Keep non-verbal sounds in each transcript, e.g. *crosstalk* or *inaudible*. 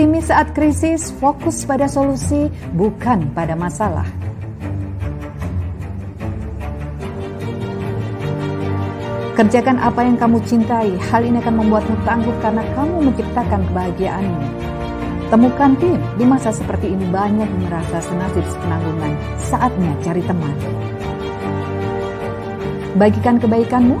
Optimis saat krisis, fokus pada solusi, bukan pada masalah. Kerjakan apa yang kamu cintai, hal ini akan membuatmu tangguh karena kamu menciptakan kebahagiaanmu. Temukan tim, di masa seperti ini banyak merasa senasib sepenanggungan, saatnya cari teman. Bagikan kebaikanmu,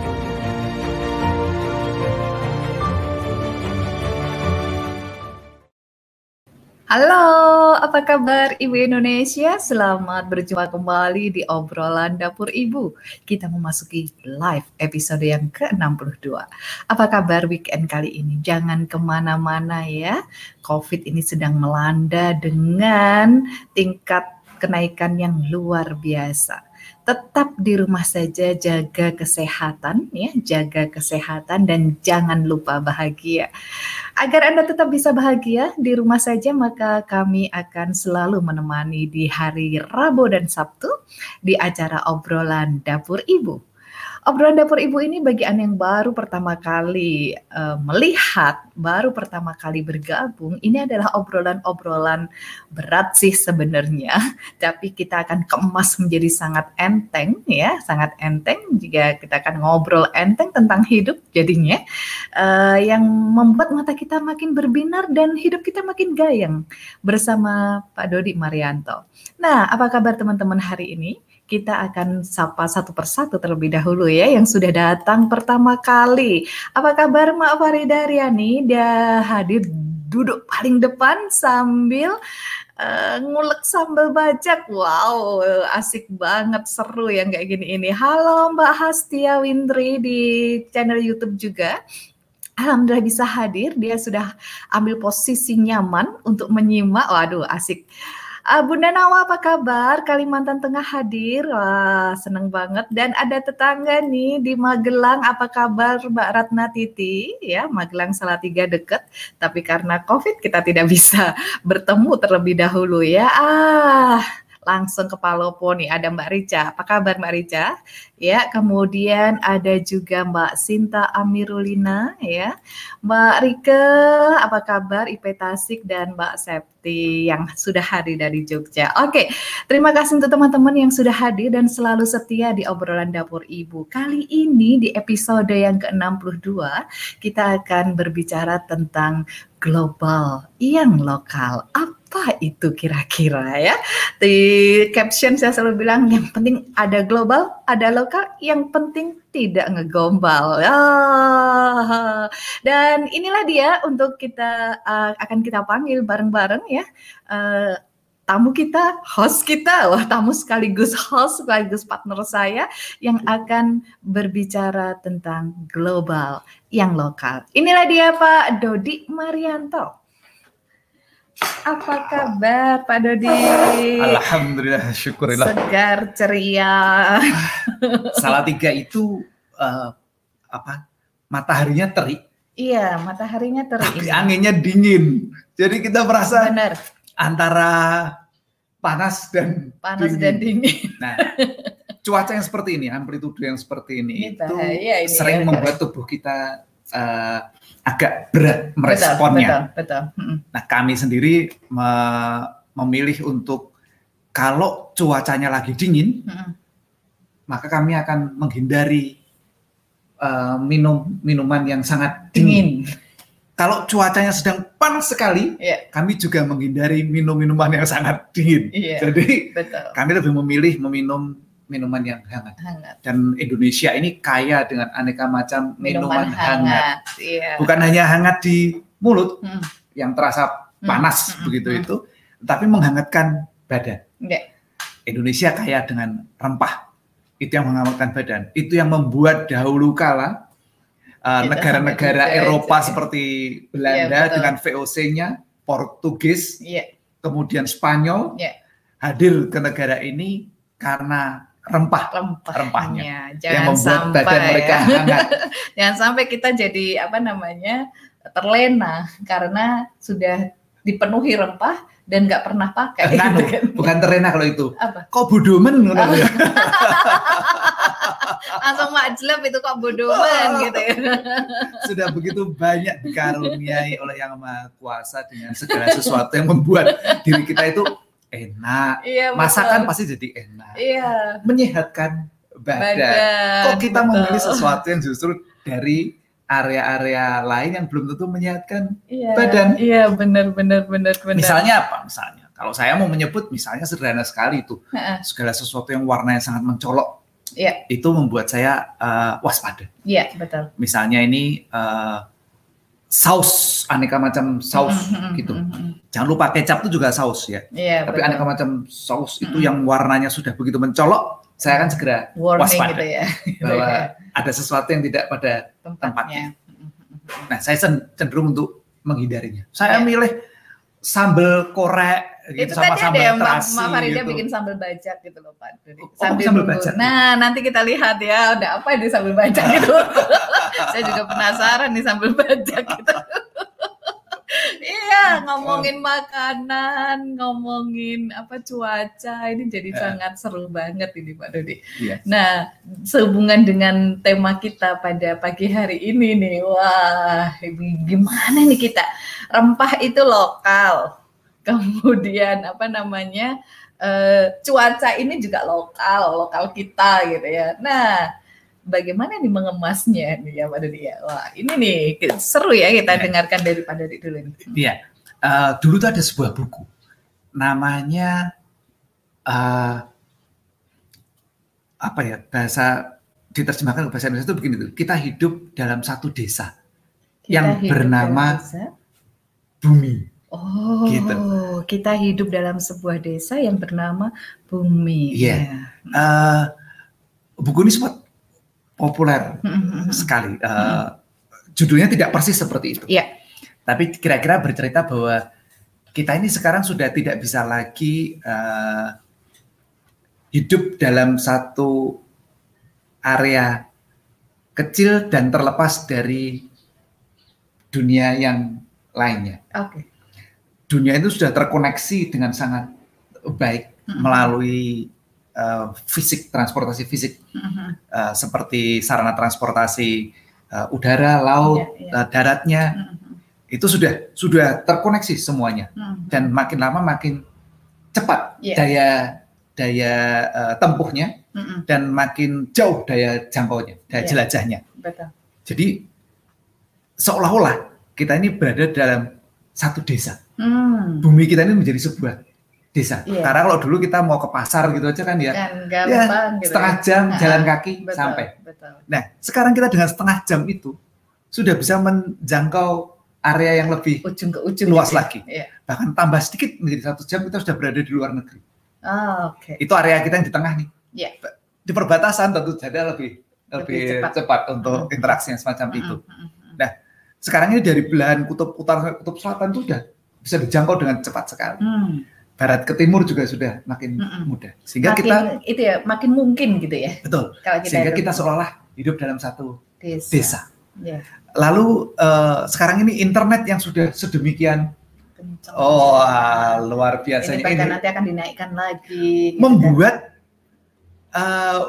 Halo, apa kabar Ibu Indonesia? Selamat berjumpa kembali di obrolan Dapur Ibu. Kita memasuki live episode yang ke-62. Apa kabar weekend kali ini? Jangan ke mana-mana ya. COVID ini sedang melanda dengan tingkat kenaikan yang luar biasa tetap di rumah saja jaga kesehatan ya, jaga kesehatan dan jangan lupa bahagia. Agar Anda tetap bisa bahagia di rumah saja maka kami akan selalu menemani di hari Rabu dan Sabtu di acara obrolan dapur Ibu obrolan dapur ibu ini bagi anda yang baru pertama kali uh, melihat, baru pertama kali bergabung, ini adalah obrolan-obrolan berat sih sebenarnya, *laughs* tapi kita akan kemas menjadi sangat enteng ya, sangat enteng jika kita akan ngobrol enteng tentang hidup jadinya, uh, yang membuat mata kita makin berbinar dan hidup kita makin gayeng bersama Pak Dodi Marianto. Nah, apa kabar teman-teman hari ini? Kita akan sapa satu persatu terlebih dahulu ya yang sudah datang pertama kali. Apa kabar Mak Farida Riani? Dia hadir duduk paling depan sambil uh, ngulek sambal bajak. Wow, asik banget, seru yang kayak gini ini. Halo Mbak Hastia Windri di channel YouTube juga. Alhamdulillah bisa hadir. Dia sudah ambil posisi nyaman untuk menyimak. Waduh, asik. Uh, Bunda Nawa apa kabar? Kalimantan Tengah hadir. Wah, seneng banget. Dan ada tetangga nih di Magelang. Apa kabar Mbak Ratna Titi? Ya, Magelang Salatiga deket. Tapi karena COVID kita tidak *laughs* bisa bertemu terlebih dahulu ya. Ah, langsung ke Palopo nih ada Mbak Rica. Apa kabar Mbak Rica? Ya, kemudian ada juga Mbak Sinta Amirulina ya. Mbak Rike, apa kabar? IP Tasik dan Mbak Septi yang sudah hadir dari Jogja. Oke, terima kasih untuk teman-teman yang sudah hadir dan selalu setia di obrolan dapur Ibu. Kali ini di episode yang ke-62 kita akan berbicara tentang global yang lokal. Apa apa itu kira-kira ya? Di caption saya selalu bilang yang penting ada global, ada lokal, yang penting tidak ngegombal. Ah. Dan inilah dia untuk kita uh, akan kita panggil bareng-bareng ya. Uh, tamu kita, host kita, wah tamu sekaligus host sekaligus partner saya yang akan berbicara tentang global yang lokal. Inilah dia Pak Dodi Marianto. Apa kabar Pak Dodi? Alhamdulillah, syukurillah. Segar, ceria. *laughs* Salah tiga itu uh, apa? Mataharinya terik. Iya, mataharinya terik. Tapi anginnya dingin. Jadi kita merasa Benar. antara panas dan panas dingin. dan dingin. Nah, cuaca yang seperti ini, amplitude yang seperti ini, Ini itu bahaya ini sering ya. membuat tubuh kita uh, agak berat meresponnya. Betul, betul. betul. Nah, kami sendiri me- memilih untuk kalau cuacanya lagi dingin, Mm-mm. maka kami akan menghindari uh, minum minuman yang sangat dingin. Dingin. Kalau cuacanya sedang panas sekali, Iya, kami juga menghindari minum minuman yang sangat dingin. Iya. Jadi betul. kami lebih memilih meminum minuman yang hangat. Hangat. Dan Indonesia ini kaya dengan aneka macam Minuman, minuman, hangat. hangat. Iya. Bukan hanya hangat di mulut Hmm. yang terasa panas Hmm, begitu hmm. itu, tapi menghangatkan badan. Iya. Indonesia kaya dengan rempah. Itu yang menghangatkan badan. Itu yang membuat dahulu kala uh, Kita negara-negara juga Eropa itu, ya. seperti Iya, Belanda betul. dengan VOC-nya, Portugis, Iya. kemudian Spanyol Iya. hadir ke negara ini karena rempah Rempahnya. Rempahnya. Jangan yang membuat sampai badan mereka ya. hangat. *laughs* Jangan sampai kita jadi apa namanya terlena karena sudah dipenuhi rempah dan nggak pernah pakai. Nah, gitu kan. bukan terena kalau itu. Apa? Kok bodomen ngono ya? *laughs* Langsung makjleb itu kok bodohan *laughs* gitu ya. Sudah begitu banyak dikaruniai oleh Yang Maha Kuasa dengan segala sesuatu yang membuat diri kita itu enak. Iya, Masakan betul. pasti jadi enak. Iya. Menyehatkan badan. Badan. Kok kita betul. memilih sesuatu yang justru dari area-area lain yang belum tentu menyehatkan Iya, badan. Iya, benar benar benar benar. Misalnya apa? Misalnya, kalau saya mau menyebut misalnya sederhana sekali itu Heeh. segala sesuatu yang warnanya sangat mencolok, Iya. itu membuat saya eh, waspada. Iya, betul. Misalnya ini eh, saus, aneka macam saus Mm, mm, gitu. mm, mm. Jangan lupa kecap itu juga saus ya. Iya, Tapi betul. aneka macam saus itu yang warnanya sudah begitu mencolok, saya akan segera warning waspada gitu ya. *laughs* bahwa ada sesuatu yang tidak pada tempatnya. Nah, saya cen- cenderung untuk menghindarinya. Saya Ya. milih sambal korek gitu Itu sama tadi ada yang Mbak terasi Mbak Farida gitu. bikin sambal bajak gitu loh Pak. Jadi, Oh, sambil sambal bajak. Nah, nanti kita lihat ya, udah apa di sambal bajak *laughs* gitu. Saya juga penasaran nih sambal bajak gitu. *laughs* Iya, ngomongin makanan, ngomongin apa cuaca, ini jadi Eh. sangat seru banget ini Pak Dodi. Iya. Nah, sehubungan dengan tema kita pada pagi hari ini nih, wah gimana nih kita? Rempah itu lokal, kemudian apa namanya eh, cuaca ini juga lokal, lokal kita gitu ya. Nah, bagaimana nih mengemasnya nih ya Pak Dodi ya? Wah ini nih seru ya kita Ya. dengarkan dari Pak Dodi dulu nih. Iya. Eh, dulu tuh ada sebuah buku. Namanya eh, apa ya? Bahasa diterjemahkan ke bahasa Indonesia itu begini tuh. Kita hidup dalam satu desa Kita Yang bernama desa. bumi. Oh, Gitu. kita hidup dalam sebuah desa yang bernama Bumi. Iya. Eh, buku ini sempat populer Ya. sekali. Eh, judulnya tidak persis seperti itu. Iya. Tapi kira-kira bercerita bahwa kita ini sekarang sudah tidak bisa lagi eh, hidup dalam satu area kecil dan terlepas dari dunia yang lainnya. Oke. Dunia itu sudah terkoneksi dengan sangat baik Mm-mm. melalui eh, fisik, transportasi fisik eh, seperti sarana transportasi eh, udara, laut, Iya, iya. daratnya itu sudah sudah terkoneksi semuanya dan makin lama makin cepat Iya. daya daya eh, tempuhnya Mhm. dan makin jauh daya jangkaunya, daya Iya. jelajahnya. Betul. Jadi seolah-olah kita ini berada dalam satu desa. Hmm. Bumi kita ini menjadi sebuah desa. Iya. Karena kalau dulu kita mau ke pasar gitu aja kan ya, Kan gampang gitu. setengah ya. jam Ah, jalan kaki betul, sampai. Betul. Nah, sekarang kita dengan setengah jam itu sudah bisa menjangkau area yang lebih Ujung ke ujung. luas gitu ya. lagi. Iya. Bahkan tambah sedikit menjadi satu jam kita sudah berada di luar negeri. Oh, Oke. Itu area kita yang di tengah nih. Iya. Di perbatasan tentu saja lebih lebih, Lebih cepat. cepat. untuk Mhm. interaksi yang semacam itu. Mhm. Mhm. Sekarang ini dari belahan kutub utara kutub selatan itu sudah bisa dijangkau dengan cepat sekali. Hmm. Barat ke timur juga sudah makin Mhm. mudah. Sehingga Makin kita itu ya makin mungkin gitu ya betul. kalau kita Sehingga hidup kita seolah hidup dalam satu desa. desa. Iya. Lalu eh, sekarang ini internet yang sudah sedemikian Kencang. oh ah, luar ini biasanya bahkan ini nanti akan dinaikkan lagi. gitu kan. membuat eh,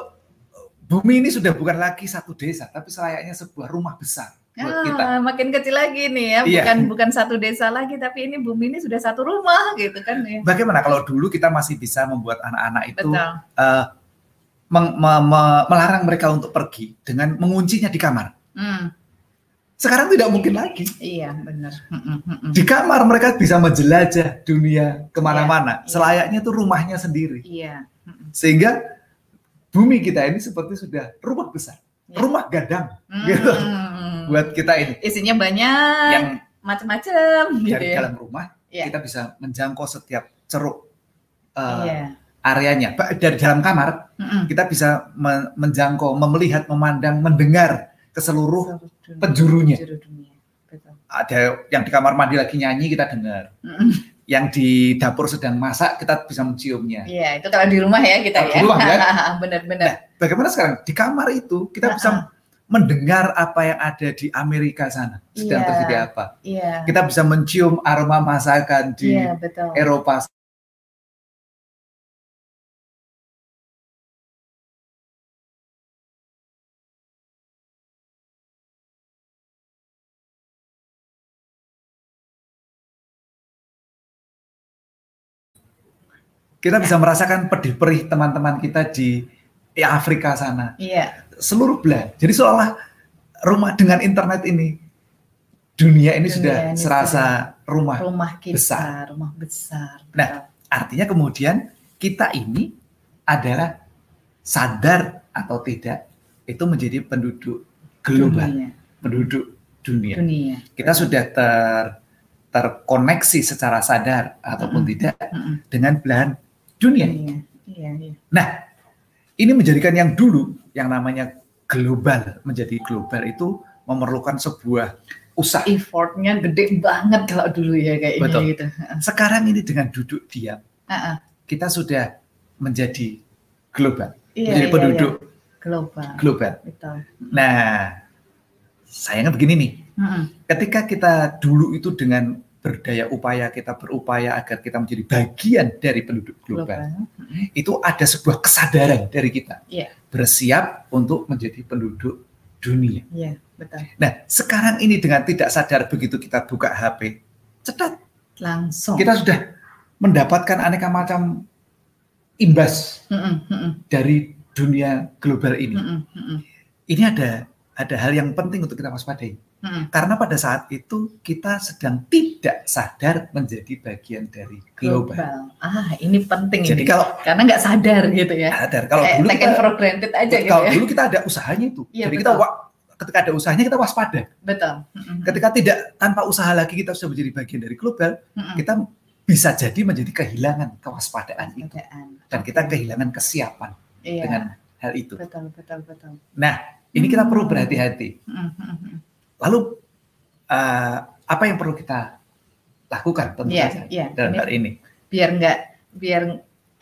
bumi ini sudah bukan lagi satu desa tapi selayaknya sebuah rumah besar buat kita. Ah, makin kecil lagi nih ya, Iya. bukan bukan satu desa lagi, tapi ini bumi ini sudah satu rumah gitu kan ya. Bagaimana kalau dulu kita masih bisa membuat anak-anak itu Betul. eh, meng- me- me- melarang mereka untuk pergi dengan menguncinya di kamar. Hmm, Sekarang tidak mungkin lagi. iya benar. Mm, mm, mm, mm. Di kamar mereka bisa menjelajah dunia ke mana-mana. Iya. Selayaknya itu rumahnya sendiri. Iya. Sehingga bumi kita ini seperti sudah rumah besar, Iya. Rumah gadang Mm, Gitu. buat kita ini. isinya banyak, Yang macam-macam gitu dari ya. dalam rumah Iya. kita bisa menjangkau setiap ceruk eh, Iya. areanya. Dari dalam kamar Mm, mm. kita bisa me- menjangkau, melihat, memandang, mendengar ke seluruh Seluruh dunia. penjurunya. Penjuru dunia. Betul. Ada yang di kamar mandi lagi nyanyi kita dengar. Mm, mm. Yang di dapur sedang masak kita bisa menciumnya. Iya, itu kalau di rumah ya kita Kalau ya. di rumah, ya. *laughs* Benar-benar. Bagaimana sekarang di kamar itu kita bisa mendengar apa yang ada di Amerika sana sedang Iya. terjadi apa. Iya. Kita bisa mencium aroma masakan di Iya, betul. Eropa kita bisa merasakan pedih perih teman-teman kita di di Afrika sana Iya, seluruh belahan. Jadi seolah rumah dengan internet ini dunia ini Dunia sudah ini serasa rumah. rumah kita, Besar. rumah besar. Nah, Artinya kemudian kita ini adalah sadar atau tidak itu menjadi penduduk global, dunia, penduduk dunia. dunia. Kita sudah ter terkoneksi secara sadar ataupun Mm-mm. tidak Mm-mm. dengan belahan dunia. Dunia. Iya, iya. Nah, ini menjadikan yang dulu yang namanya global menjadi global itu memerlukan sebuah usaha. Effortnya gede banget kalau dulu ya kayaknya Betul. gitu. Sekarang ini dengan duduk diam, ah. kita sudah menjadi global, Iya, menjadi iya, penduduk iya. global. global. Betul. Nah, sayangnya begini nih, Mm-mm. ketika kita dulu itu dengan berdaya upaya kita berupaya agar kita menjadi bagian dari penduduk global, Global. itu ada sebuah kesadaran dari kita Iya. bersiap untuk menjadi penduduk dunia. Iya, betul. Nah, sekarang ini dengan tidak sadar begitu kita buka HP, cetat Langsung. kita sudah mendapatkan aneka macam imbas Mm-mm, mm-mm, dari dunia global ini. mm-mm, mm-mm, Ini ada ada hal yang penting untuk kita waspadai. Mm-mm. Karena pada saat itu kita sedang tidak sadar menjadi bagian dari global. Ah, ini penting Jadi ini. kalau Karena nggak sadar gitu ya. sadar, kalau Eh, dulu kita, it for granted aja gitu kalau ya. dulu kita ada usahanya itu. Iya, Jadi kita betul. wa- ketika ada usahanya kita waspada. Betul. Mm-mm, Ketika tidak tanpa usaha lagi kita sudah menjadi bagian dari global, mm-mm. kita bisa jadi menjadi kehilangan kewaspadaan itu dan kita kehilangan kesiapan Iya. dengan hal itu. Betul, betul, betul. Nah, ini kita perlu Hmm. berhati-hati. Lalu eh, apa yang perlu kita lakukan tentu Iya, saja iya. dalam Ini hal ini? biar nggak biar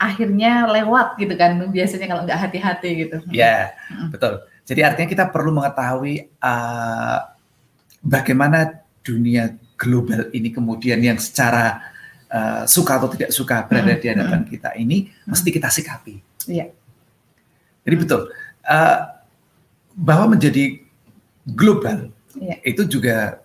akhirnya lewat gitu kan biasanya kalau nggak hati-hati gitu. Ya, Mm-mm. betul. Jadi artinya kita perlu mengetahui eh, bagaimana dunia global ini kemudian yang secara eh, suka atau tidak suka berada di hadapan kita ini mesti kita sikapi. Iya. Jadi betul eh, bahwa menjadi global Iya. itu juga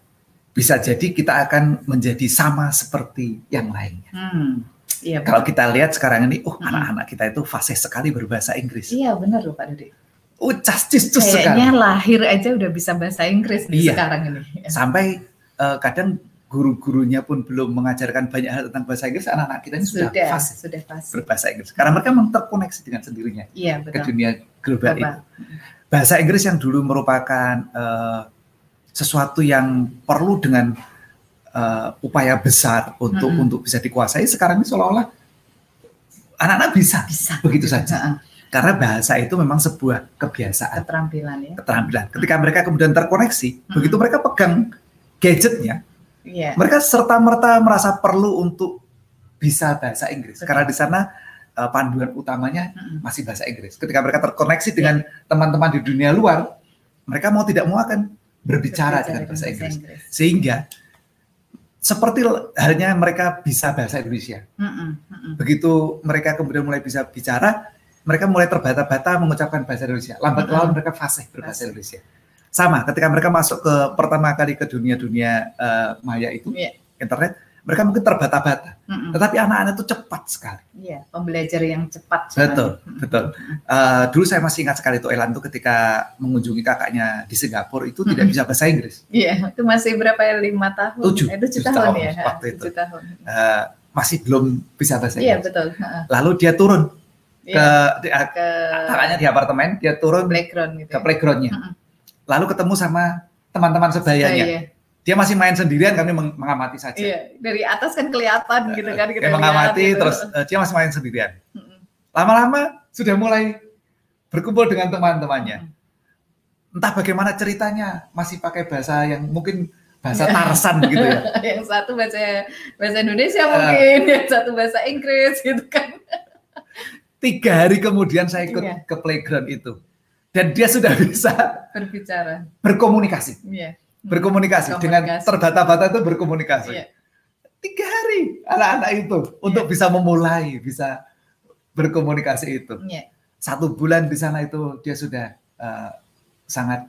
bisa jadi kita akan menjadi sama seperti yang lainnya. Hmm. Iya, Kalau kita lihat sekarang ini, oh Mm-mm. anak-anak kita itu fasih sekali berbahasa Inggris. Iya benar loh Pak Dudi. Oh castis sekali. Kayaknya lahir aja udah bisa bahasa Inggris nih Iya. sekarang ini. Sampai eh, kadang guru-gurunya pun belum mengajarkan banyak hal tentang bahasa Inggris, anak-anak kita ini sudah, Sudah, fasih sudah berbahasa Inggris. Karena mereka memang terkoneksi dengan sendirinya Iya ke dunia global Global. itu. Bahasa Inggris yang dulu merupakan eh, sesuatu yang perlu dengan eh, upaya besar untuk Mm-mm. untuk bisa dikuasai, sekarang ini seolah-olah anak-anak bisa Bisa. begitu saja. Karena bahasa itu memang sebuah kebiasaan, keterampilan ya. keterampilan. Ketika mereka kemudian terkoneksi, Mm-mm. begitu mereka pegang gadgetnya, Iya. mereka serta merta merasa perlu untuk bisa bahasa Inggris. Betul. Karena di sana eh, panduan utamanya Mm-mm. masih bahasa Inggris. Ketika mereka terkoneksi dengan teman-teman di dunia luar, mereka mau tidak mau akan berbicara dengan bahasa Inggris. Sehingga seperti halnya mereka bisa bahasa Indonesia. Mm-mm, mm-mm. Begitu mereka kemudian mulai bisa bicara, mereka mulai terbata-bata mengucapkan bahasa Indonesia. Lambat laun mereka fasih berbahasa Fasih. Indonesia. Sama, ketika mereka masuk ke pertama kali ke dunia-dunia eh, maya itu, Iya. internet, mereka mungkin terbata-bata. Mm-mm. Tetapi anak-anak itu cepat sekali. Iya, pembelajar yang cepat. sekali. Betul, betul. Eh, dulu saya masih ingat sekali tuh Elan tuh ketika mengunjungi kakaknya di Singapura itu tidak Mm-mm. bisa bahasa Inggris. Iya, itu masih berapa ya? Lima tahun? Tujuh. Eh, tujuh Tujuh tahun, tahun ya? waktu itu. Tujuh tahun. Eh, masih belum bisa bahasa Iya, Inggris. betul. Heeh. Lalu dia turun ke Iya, ah, ke kakaknya di apartemen, dia turun playground gitu. ke ya. playgroundnya. Mm-mm. Lalu ketemu sama teman-teman sebayanya. Iya, Dia masih main sendirian, kami meng- mengamati saja. iya. Dari atas kan kelihatan gitu kan. Dia kita mengamati, gitu. terus eh, dia masih main sendirian. Lama-lama sudah mulai berkumpul dengan teman-temannya. Entah bagaimana ceritanya, masih pakai bahasa yang mungkin bahasa Iya. Tarsan gitu ya. *laughs* yang satu bahasa bahasa Indonesia Eh. mungkin, yang satu bahasa Inggris gitu kan. Tiga hari kemudian saya ikut Iya. ke playground itu. dan dia sudah *laughs* bisa Berbicara. berkomunikasi, Iya. Berkomunikasi, dengan Komunikasi. terbata-bata itu berkomunikasi. Iya. Tiga hari anak-anak itu untuk bisa memulai, bisa berkomunikasi itu. Iya. Satu bulan di sana itu dia sudah eh, sangat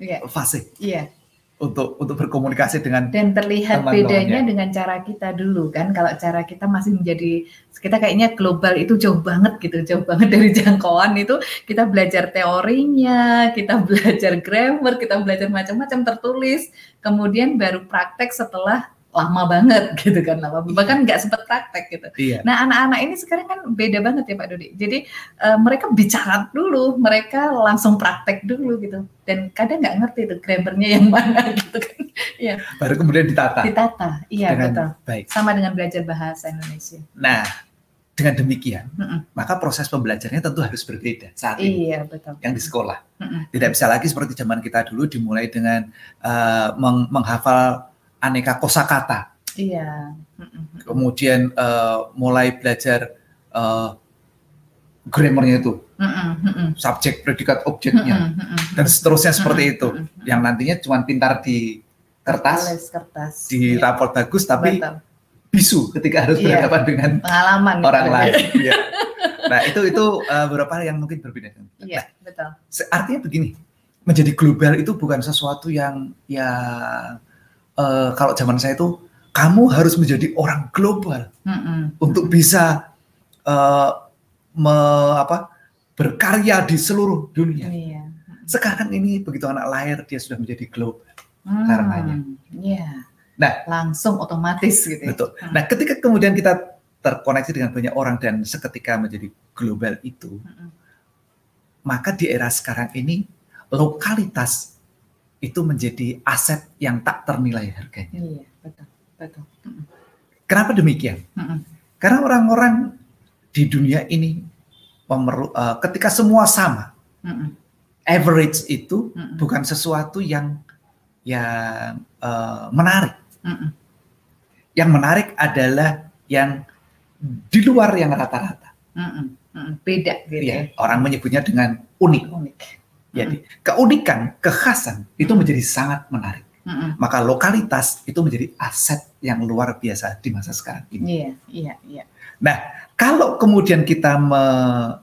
Iya. fasih Iya. Untuk untuk berkomunikasi dengan Dan terlihat Teman-temannya. bedanya dengan cara kita dulu kan. Kalau cara kita masih menjadi kita kayaknya global itu jauh banget gitu, jauh banget dari *laughs* jangkauan itu kita belajar teorinya, kita belajar grammar, kita belajar macam-macam tertulis, kemudian baru praktek setelah lama banget *laughs* gitu kan lama bahkan nggak sempat praktek gitu. iya Nah anak-anak ini sekarang kan beda banget ya Pak Dodi. Jadi eh, mereka bicara dulu, mereka langsung praktek dulu gitu. Dan kadang nggak ngerti tuh grammarnya yang *laughs* mana gitu kan. baru kemudian ditata Ditata, iya dengan betul. baik. Sama dengan belajar bahasa Indonesia. Nah, dengan demikian, Mm-mm. maka proses pembelajarannya tentu harus berbeda saat ini Iya betul. yang di sekolah. Mm-mm. Tidak bisa lagi seperti zaman kita dulu dimulai dengan eh, meng- menghafal aneka kosakata, Iya. Kemudian eh, mulai belajar eh, grammarnya itu, subjek, predikat, objeknya, dan seterusnya seperti itu. Yang nantinya cuma pintar di kertas, Tulis kertas. di Iya, raport bagus, tapi betul. bisu ketika harus Iya. berhadapan dengan pengalaman orang gitu. lain. *laughs* Iya. Nah itu itu eh, beberapa hal yang mungkin berbeda. Iya betul. Se- Artinya begini, menjadi global itu bukan sesuatu yang yang eh, kalau zaman saya itu kamu harus menjadi orang global Mm-mm. untuk bisa eh, me- apa berkarya di seluruh dunia. Iya. Sekarang ini begitu anak lahir dia sudah menjadi global. Hmm, Karenanya. Iya. Nah. langsung otomatis gitu. ya. Betul. Hmm. Nah, ketika kemudian kita terkoneksi dengan banyak orang dan seketika menjadi global itu, Mm-mm. maka di era sekarang ini lokalitas itu menjadi aset yang tak ternilai harganya. Iya betul betul. Kenapa demikian? Mm-mm. Karena orang-orang di dunia ini memerlu, eh, ketika semua sama, Mm-mm. average itu Mm-mm. bukan sesuatu yang yang eh, menarik. Mm-mm. Yang menarik adalah yang di luar yang rata-rata. Mm-mm. Mm-mm. Beda gitu ya. Ya, orang menyebutnya dengan unik. Unik. Jadi keunikan, kekhasan itu menjadi sangat menarik. Mm-mm. Maka lokalitas itu menjadi aset yang luar biasa di masa sekarang ini. Iya iya iya. Kalau kemudian kita me-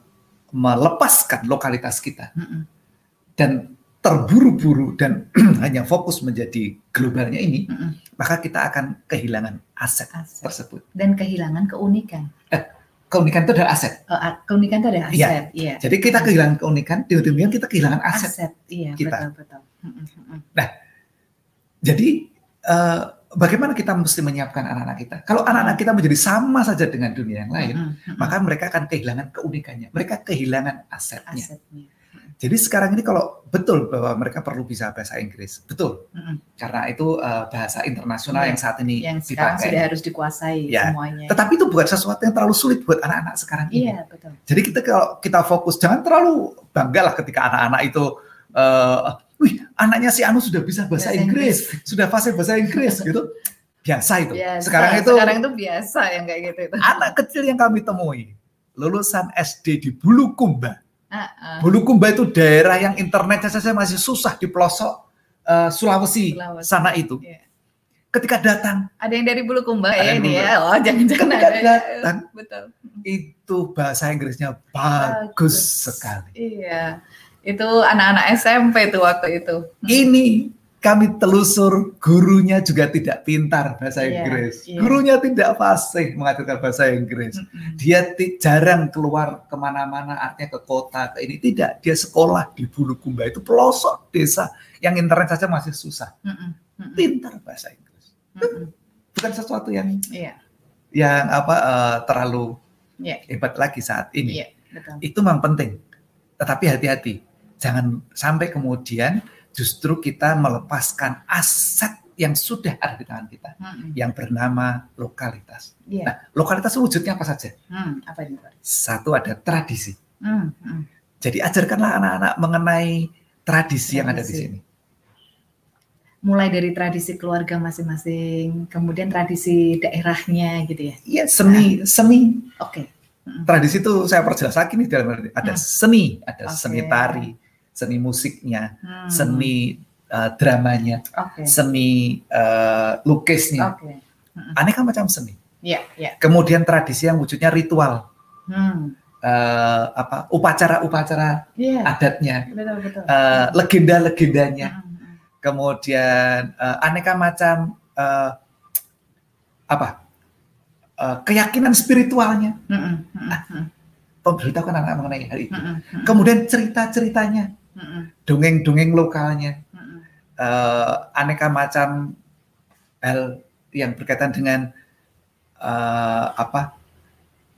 melepaskan lokalitas kita Mm-mm. dan terburu-buru dan *clears throat* hanya fokus menjadi globalnya ini, Mm-mm. maka kita akan kehilangan aset Aset. tersebut. Dan kehilangan keunikan. Keunikan itu adalah aset. Oh, keunikan itu ada Iya. aset. Iya. Jadi kita kehilangan keunikan, demikian kita kehilangan aset. Aset. Iya kita. betul betul. Mm-mm. Jadi eh, bagaimana kita mesti menyiapkan anak-anak kita? Kalau anak-anak kita menjadi sama saja dengan dunia yang lain, Mm-mm. Mm-mm. maka mereka akan kehilangan keunikannya. Mereka kehilangan asetnya. asetnya. Jadi sekarang ini kalau betul bahwa mereka perlu bisa bahasa Inggris, betul. Mm-mm. Karena itu eh, bahasa internasional Iya. yang saat ini Yang sekarang dipakai. sudah harus dikuasai Ya. semuanya. Tetapi itu bukan sesuatu yang terlalu sulit buat anak-anak sekarang ini. Iya betul. Jadi kita kalau kita fokus jangan terlalu bangga lah ketika anak-anak itu eh wih, anaknya si Anu sudah bisa bahasa, Bahasa Inggris, sudah fasih bahasa Inggris *laughs* gitu. Biasa itu. Biasa. Sekarang itu sekarang itu biasa yang kayak gitu itu. anak kecil yang kami temui lulusan SD di Bulukumba. Ah. Bulukumba itu daerah yang internetnya saja masih susah di pelosok eh, Sulawesi, Sulawesi. sana itu. Iya. Ketika datang Ada yang dari Bulukumba ya ini ya. Oh jangan-jangan Ketika ada. datang. Betul. itu bahasa Inggrisnya bagus, Bagus. sekali. Iya. Itu anak-anak SMP tuh waktu itu. Ini kami telusur gurunya juga tidak pintar bahasa Iya, Inggris. iya. Gurunya tidak fasih mengajarkan bahasa Inggris. Mm-mm. Dia ti- jarang keluar ke mana-mana, artinya ke kota, ke ini tidak. Dia sekolah di Bulukumba itu pelosok desa yang internet saja masih susah. Mm-mm. Mm-mm. Pintar bahasa Inggris. Mm-mm. Bukan sesuatu yang Iya. yang apa eh, terlalu Iya. hebat lagi saat ini. Iya. Betul. Itu memang penting. Tetapi hati-hati. Jangan sampai kemudian justru kita melepaskan aset yang sudah ada di tangan kita Mm-mm. yang bernama lokalitas. Iya. Nah, lokalitas wujudnya apa saja? Hmm, apa? Satu ada tradisi. Hmm, hmm. Jadi ajarkanlah anak-anak mengenai tradisi, yang ada di Tradisi. sini. Mulai dari tradisi keluarga masing-masing, kemudian tradisi daerahnya gitu ya. Iya, seni, seni. Oke. Tradisi itu saya perjelas lagi nih dalam arti ada Hmm. seni, ada Oke. seni tari, seni musiknya, Hmm. seni uh, dramanya, Oke. seni uh, lukisnya, Oke. aneka macam seni. Iya, iya. Kemudian tradisi yang wujudnya ritual, Hmm. uh, apa upacara-upacara Iya. adatnya, Betul, betul. uh, legenda-legendanya, Hmm, hmm, kemudian uh, aneka macam uh, apa uh, keyakinan spiritualnya. hmm, hmm, hmm, hmm, Pemberitahukan anak mengenai hal itu. hmm, hmm, Kemudian cerita-ceritanya, hmm, hmm, dongeng-dongeng lokalnya, eh, aneka macam hal yang berkaitan dengan eh, apa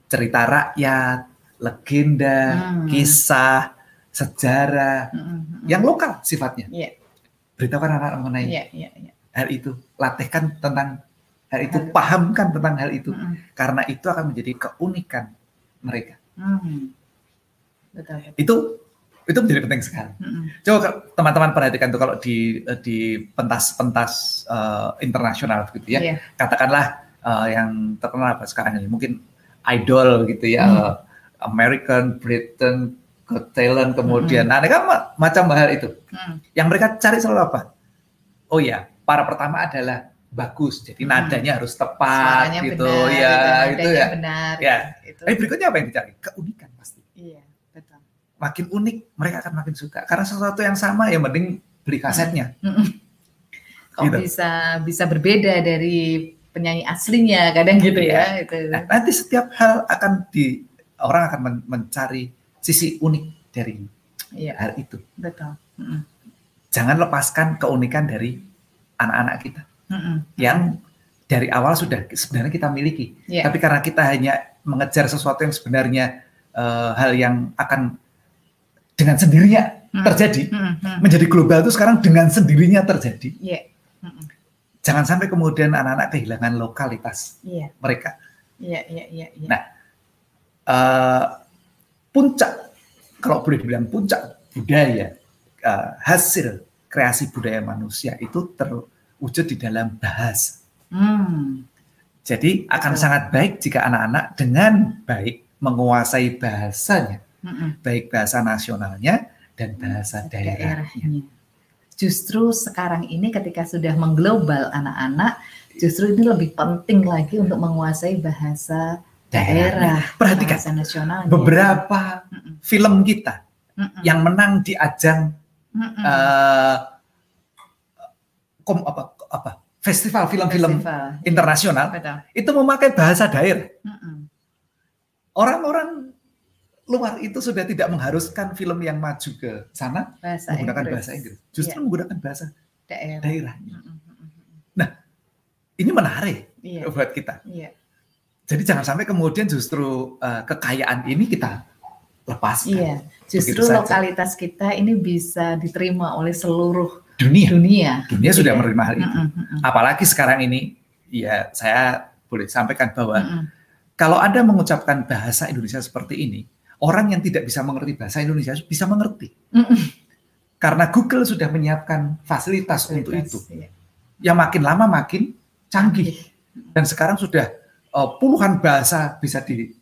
cerita rakyat, legenda, Hmm. kisah, sejarah hmm, yang lokal sifatnya. Iya. Beritahukan anak mengenai Iya, iya, iya. hal itu, latihkan tentang hal itu, Hal- pahamkan tentang hal itu, Hmm, karena itu akan menjadi keunikan mereka. hmm. Betul, betul. Itu itu menjadi penting sekali. Hmm, Coba teman-teman perhatikan tuh kalau di di pentas-pentas eh, internasional gitu ya. Iya. Katakanlah eh, yang terkenal apa sekarang ini mungkin idol gitu ya. Hmm. eh, American, Britain, Got Talent, kemudian Hmm. aneka ma- macam hal itu. hmm. Yang mereka cari selalu apa? Oh ya, para pertama adalah bagus. Jadi Hmm. nadanya harus tepat Suaranya gitu benar, ya, gitu, itu nadanya ya. benar. Ya. Itu. Eh berikutnya apa yang dicari? Keunikan pasti. Iya, betul. Makin unik, mereka akan makin suka. Karena sesuatu yang sama ya mending beli kasetnya. Kok Gitu. bisa bisa berbeda dari penyanyi aslinya kadang gitu ya itu. Nah, nanti setiap hal akan di orang akan men- mencari sisi unik dari Iya, hal itu. betul. Mm-mm. Jangan lepaskan keunikan dari anak-anak kita Mm-mm. yang dari awal sudah sebenarnya kita miliki. Iya. Tapi karena kita hanya mengejar sesuatu yang sebenarnya eh, hal yang akan dengan sendirinya Mm. terjadi Mm-mm. menjadi global itu sekarang dengan sendirinya terjadi. Iya. Mm-mm. Jangan sampai kemudian anak-anak kehilangan lokalitas Iya, mereka. iya, iya, iya, iya. Nah, eh, puncak kalau boleh dibilang puncak budaya eh, hasil kreasi budaya manusia itu terwujud di dalam bahasa. Hmm. Jadi akan Betul. sangat baik jika anak-anak dengan baik menguasai bahasanya, Mm-mm. baik bahasa nasionalnya dan bahasa daerahnya. daerahnya. Justru sekarang ini ketika sudah mengglobal anak-anak, justru ini lebih penting lagi untuk menguasai bahasa daerah, Perhatikan bahasa nasional. beberapa film kita yang menang di ajang eh, kom apa apa festival film-film internasional Betul. itu memakai bahasa daerah. Mm-mm. Orang-orang luar itu sudah tidak mengharuskan film yang maju ke sana Bahasa menggunakan Inggris. bahasa Inggris, justru Iya. menggunakan bahasa daerah. daerahnya. Mm-mm, mm-mm. Ini menarik Iya, buat kita. iya, Jadi jangan sampai kemudian justru eh, kekayaan ini kita lepaskan. iya. Justru lokalitas kita ini bisa diterima oleh seluruh Dunia, dunia. dunia sudah Iya. menerima hal itu. Apalagi sekarang ini, ya saya boleh sampaikan bahwa mm-mm. kalau Anda mengucapkan bahasa Indonesia seperti ini, orang yang tidak bisa mengerti bahasa Indonesia bisa mengerti. Mm-mm. Karena Google sudah menyiapkan fasilitas untuk itu. Iya. Yang makin lama makin canggih. Dan sekarang sudah eh, puluhan bahasa bisa di-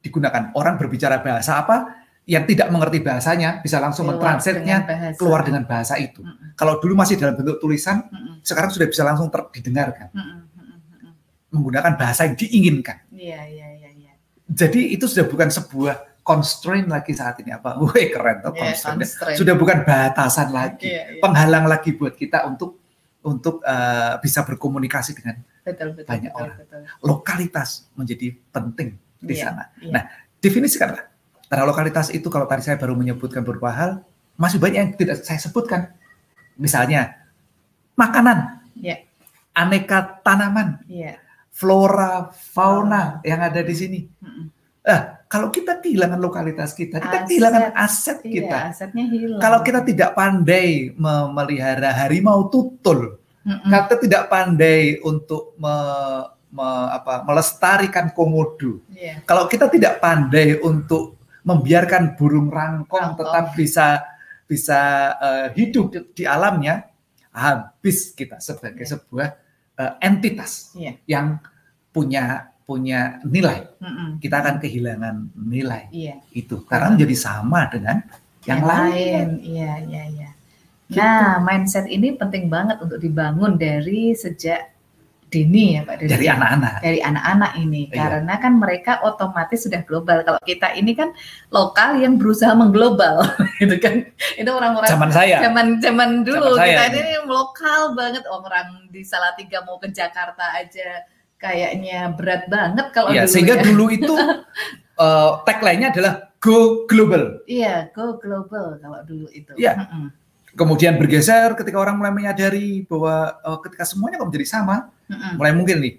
digunakan. Orang berbicara bahasa apa, yang tidak mengerti bahasanya bisa langsung bahasa. keluar dengan bahasa itu. Mm-mm, Kalau dulu masih dalam bentuk tulisan, mm-mm, sekarang sudah bisa langsung ter- didengarkan mm-mm, mm-mm. menggunakan bahasa yang diinginkan. Iya, iya, iya, iya. Jadi itu sudah bukan sebuah constraint lagi saat ini apa? *laughs* Wih keren tuh Iya, constraint. constraint. Sudah bukan batasan lagi, Iya, iya. penghalang lagi buat kita untuk untuk eh, bisa berkomunikasi dengan betul, betul, banyak betul, orang. betul. lokalitas menjadi penting di Iya, sana. iya. Nah, definisikanlah. Karena lokalitas itu kalau tadi saya baru menyebutkan beberapa hal, masih banyak yang tidak saya sebutkan. Misalnya makanan, Iya. aneka tanaman, Iya. flora, fauna yang ada di sini. Eh, kalau kita kehilangan lokalitas kita, kita Aset. kehilangan aset Iya, kita. asetnya hilang. Kalau kita tidak pandai memelihara harimau tutul, Mm-mm. kita tidak pandai untuk me- me- apa, melestarikan komodo, Iya. kalau kita tidak pandai untuk membiarkan burung rangkong Rangkong. tetap bisa bisa eh, hidup di alamnya, habis kita sebagai Iya. sebuah eh, entitas Iya. yang punya punya nilai. Mm-mm. Kita akan kehilangan nilai Iya. itu karena menjadi sama dengan yang, lain. Iya, iya, iya. Nah, mindset ini penting banget untuk dibangun dari sejak dini ya Pak dari anak-anak. Dari anak-anak ini Iya. karena kan mereka otomatis sudah global. Kalau kita ini kan lokal yang berusaha mengglobal *laughs* gitu kan. Itu orang-orang Zaman saya. zaman zaman dulu Zaman saya kita ini lokal banget orang di Salatiga mau ke Jakarta aja kayaknya berat banget kalau Iya, dulu sehingga ya. dulu itu *laughs* eh, tagline-nya adalah go global. Iya, go global kalau dulu itu. Iya. Mm-mm. Kemudian bergeser ketika orang mulai menyadari bahwa eh, ketika semuanya kok menjadi sama, Mm-mm. mulai mungkin nih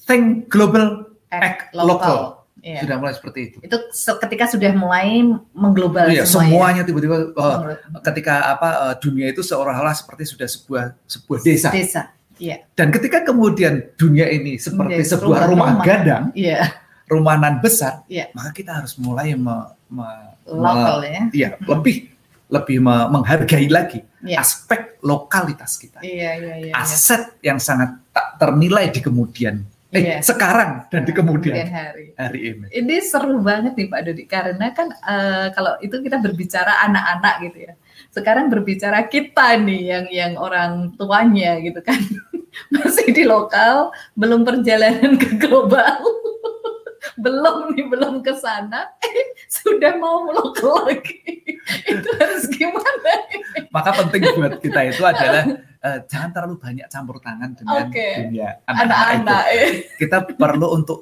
think global, act Act local. Iya. Sudah mulai seperti itu. Itu ketika sudah mulai mengglobal Iya, semua ya. semuanya tiba-tiba Menurut- ketika apa eh, dunia itu seolah-olah seperti sudah sebuah sebuah desa. desa. Iya. Dan ketika kemudian dunia ini seperti Menjadi sebuah rumah- rumah, gadang, Iya, rumahan besar, Iya. maka kita harus mulai me- me- lokal ya. Hmm. lebih lebih me- menghargai lagi Iya. aspek lokalitas kita. Iya, iya, iya. iya. Aset yang sangat tak ternilai di kemudian eh Iya. sekarang dan di kemudian hari. hari ini. Ini seru banget nih Pak Dodi karena kan eh, kalau itu kita berbicara anak-anak gitu ya. Sekarang berbicara kita nih yang yang orang tuanya gitu kan. *laughs* Masih di lokal, belum perjalanan ke global. *laughs* belum nih, belum ke sana, eh, sudah mau lokal lagi. *laughs* itu harus gimana? Maka penting buat kita itu adalah eh, jangan terlalu banyak campur tangan dengan Oke. dunia anak-anak itu. Eh. Kita perlu untuk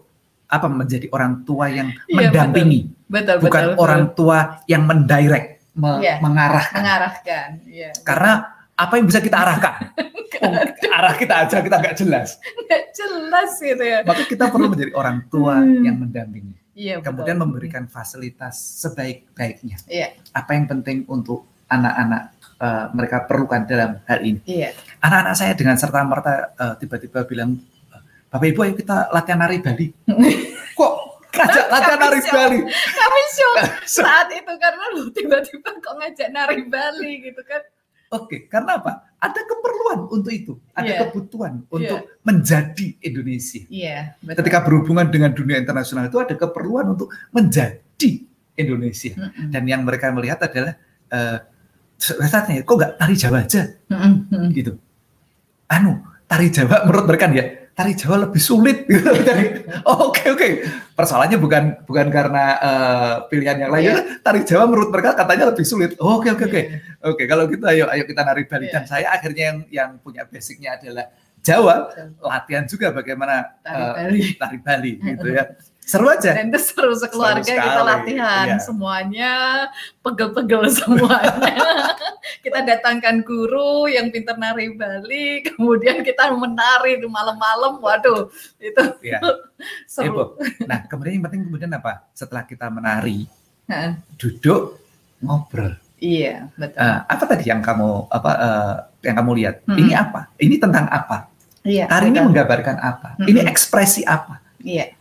apa menjadi orang tua yang Iya, mendampingi, Betul, bukan betul, betul. orang tua yang mendirect, me- Iya. mengarahkan. mengarahkan. Iya. Karena apa yang bisa kita arahkan? *laughs* Oh, arah kita aja kita nggak jelas. Nggak jelas gitu ya. Maka kita perlu menjadi orang tua Hmm. yang mendampingi. Iya, Kemudian betul. memberikan fasilitas sebaik-baiknya. Iya. Apa yang penting untuk anak-anak eh, mereka perlukan dalam hal ini. Iya. Anak-anak saya dengan serta merta eh, tiba-tiba bilang, Bapak Ibu ayo kita latihan nari Bali. *laughs* Kok ngajak latihan nari Kami Bali? Kami shock saat itu karena lu tiba-tiba kok ngajak nari Bali gitu kan. Oke, karena apa? Ada keperluan untuk itu, ada Iya. kebutuhan untuk menjadi Indonesia. Iya, betul. Ketika berhubungan dengan dunia internasional itu ada keperluan untuk menjadi Indonesia. Mm-mm. Dan yang mereka melihat adalah eh rasanya kok nggak tari Jawa aja Mm-mm, mm-mm. gitu. Anu, tari Jawa menurut mereka ya, tari Jawa lebih sulit gitu. *laughs* Oh, Oke oke, persoalannya bukan bukan karena eh, pilihan yang lain. Iya. Tari Jawa menurut mereka katanya lebih sulit. Oh, Oke oke oke. Iya. Oke, kalau gitu ayo ayo kita nari Bali Iya. dan saya akhirnya yang yang punya basicnya adalah Jawa, latihan juga bagaimana Tari eh, Bali. tari Bali gitu ya. *laughs* Seru aja. Dan itu seru sekeluarga Seru kita latihan iya. semuanya pegel-pegel *laughs* semuanya. kita datangkan guru yang pintar nari Bali, kemudian kita menari di malam-malam. Waduh, itu Ya. *laughs* seru. Ibu. Nah, kemudian yang penting kemudian apa? Setelah kita menari, duduk, ngobrol. Iya, betul. Eh, apa tadi yang kamu apa eh, yang kamu lihat? Mm-mm. Ini apa? Ini tentang apa? Iya. Tari ini menggambarkan apa? Mm-mm. Ini ekspresi apa? Iya.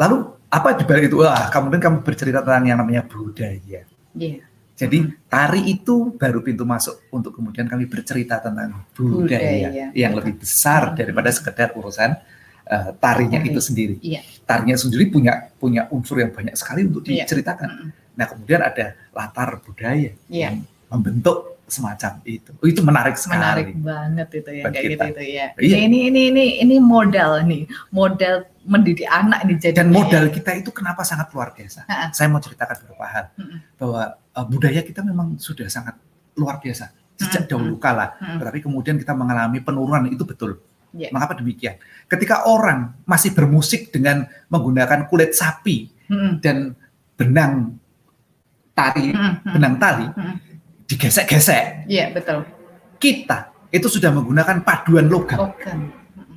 Lalu apa di balik itu? Wah, kemudian kamu bercerita tentang yang namanya budaya. Iya. Jadi tari itu baru pintu masuk untuk kemudian kami bercerita tentang budaya, Budaya. yang lebih besar daripada sekedar urusan eh, tarinya Tari. itu sendiri. Iya. Tarinya sendiri punya punya unsur yang banyak sekali untuk Iya. diceritakan. Mm-mm. Nah kemudian ada latar budaya Iya. yang membentuk semacam itu. Oh, itu menarik sekali. menarik banget itu ya kayak gitu itu ya. Iya. Ini ini ini ini modal nih, modal mendidik anak nih jadi. Dan modal kita itu kenapa sangat luar biasa? Ha-ha. Saya mau ceritakan beberapa hal Mm-mm. bahwa uh, budaya kita memang sudah sangat luar biasa sejak dahulu kala. Tetapi kemudian kita mengalami penurunan itu betul. Iya. Mengapa demikian? Ketika orang masih bermusik dengan menggunakan kulit sapi Mm-mm. dan benang tari, Mm-mm. benang tali Mm-mm. Digesek-gesek, Iya betul. kita itu sudah menggunakan paduan logam kan,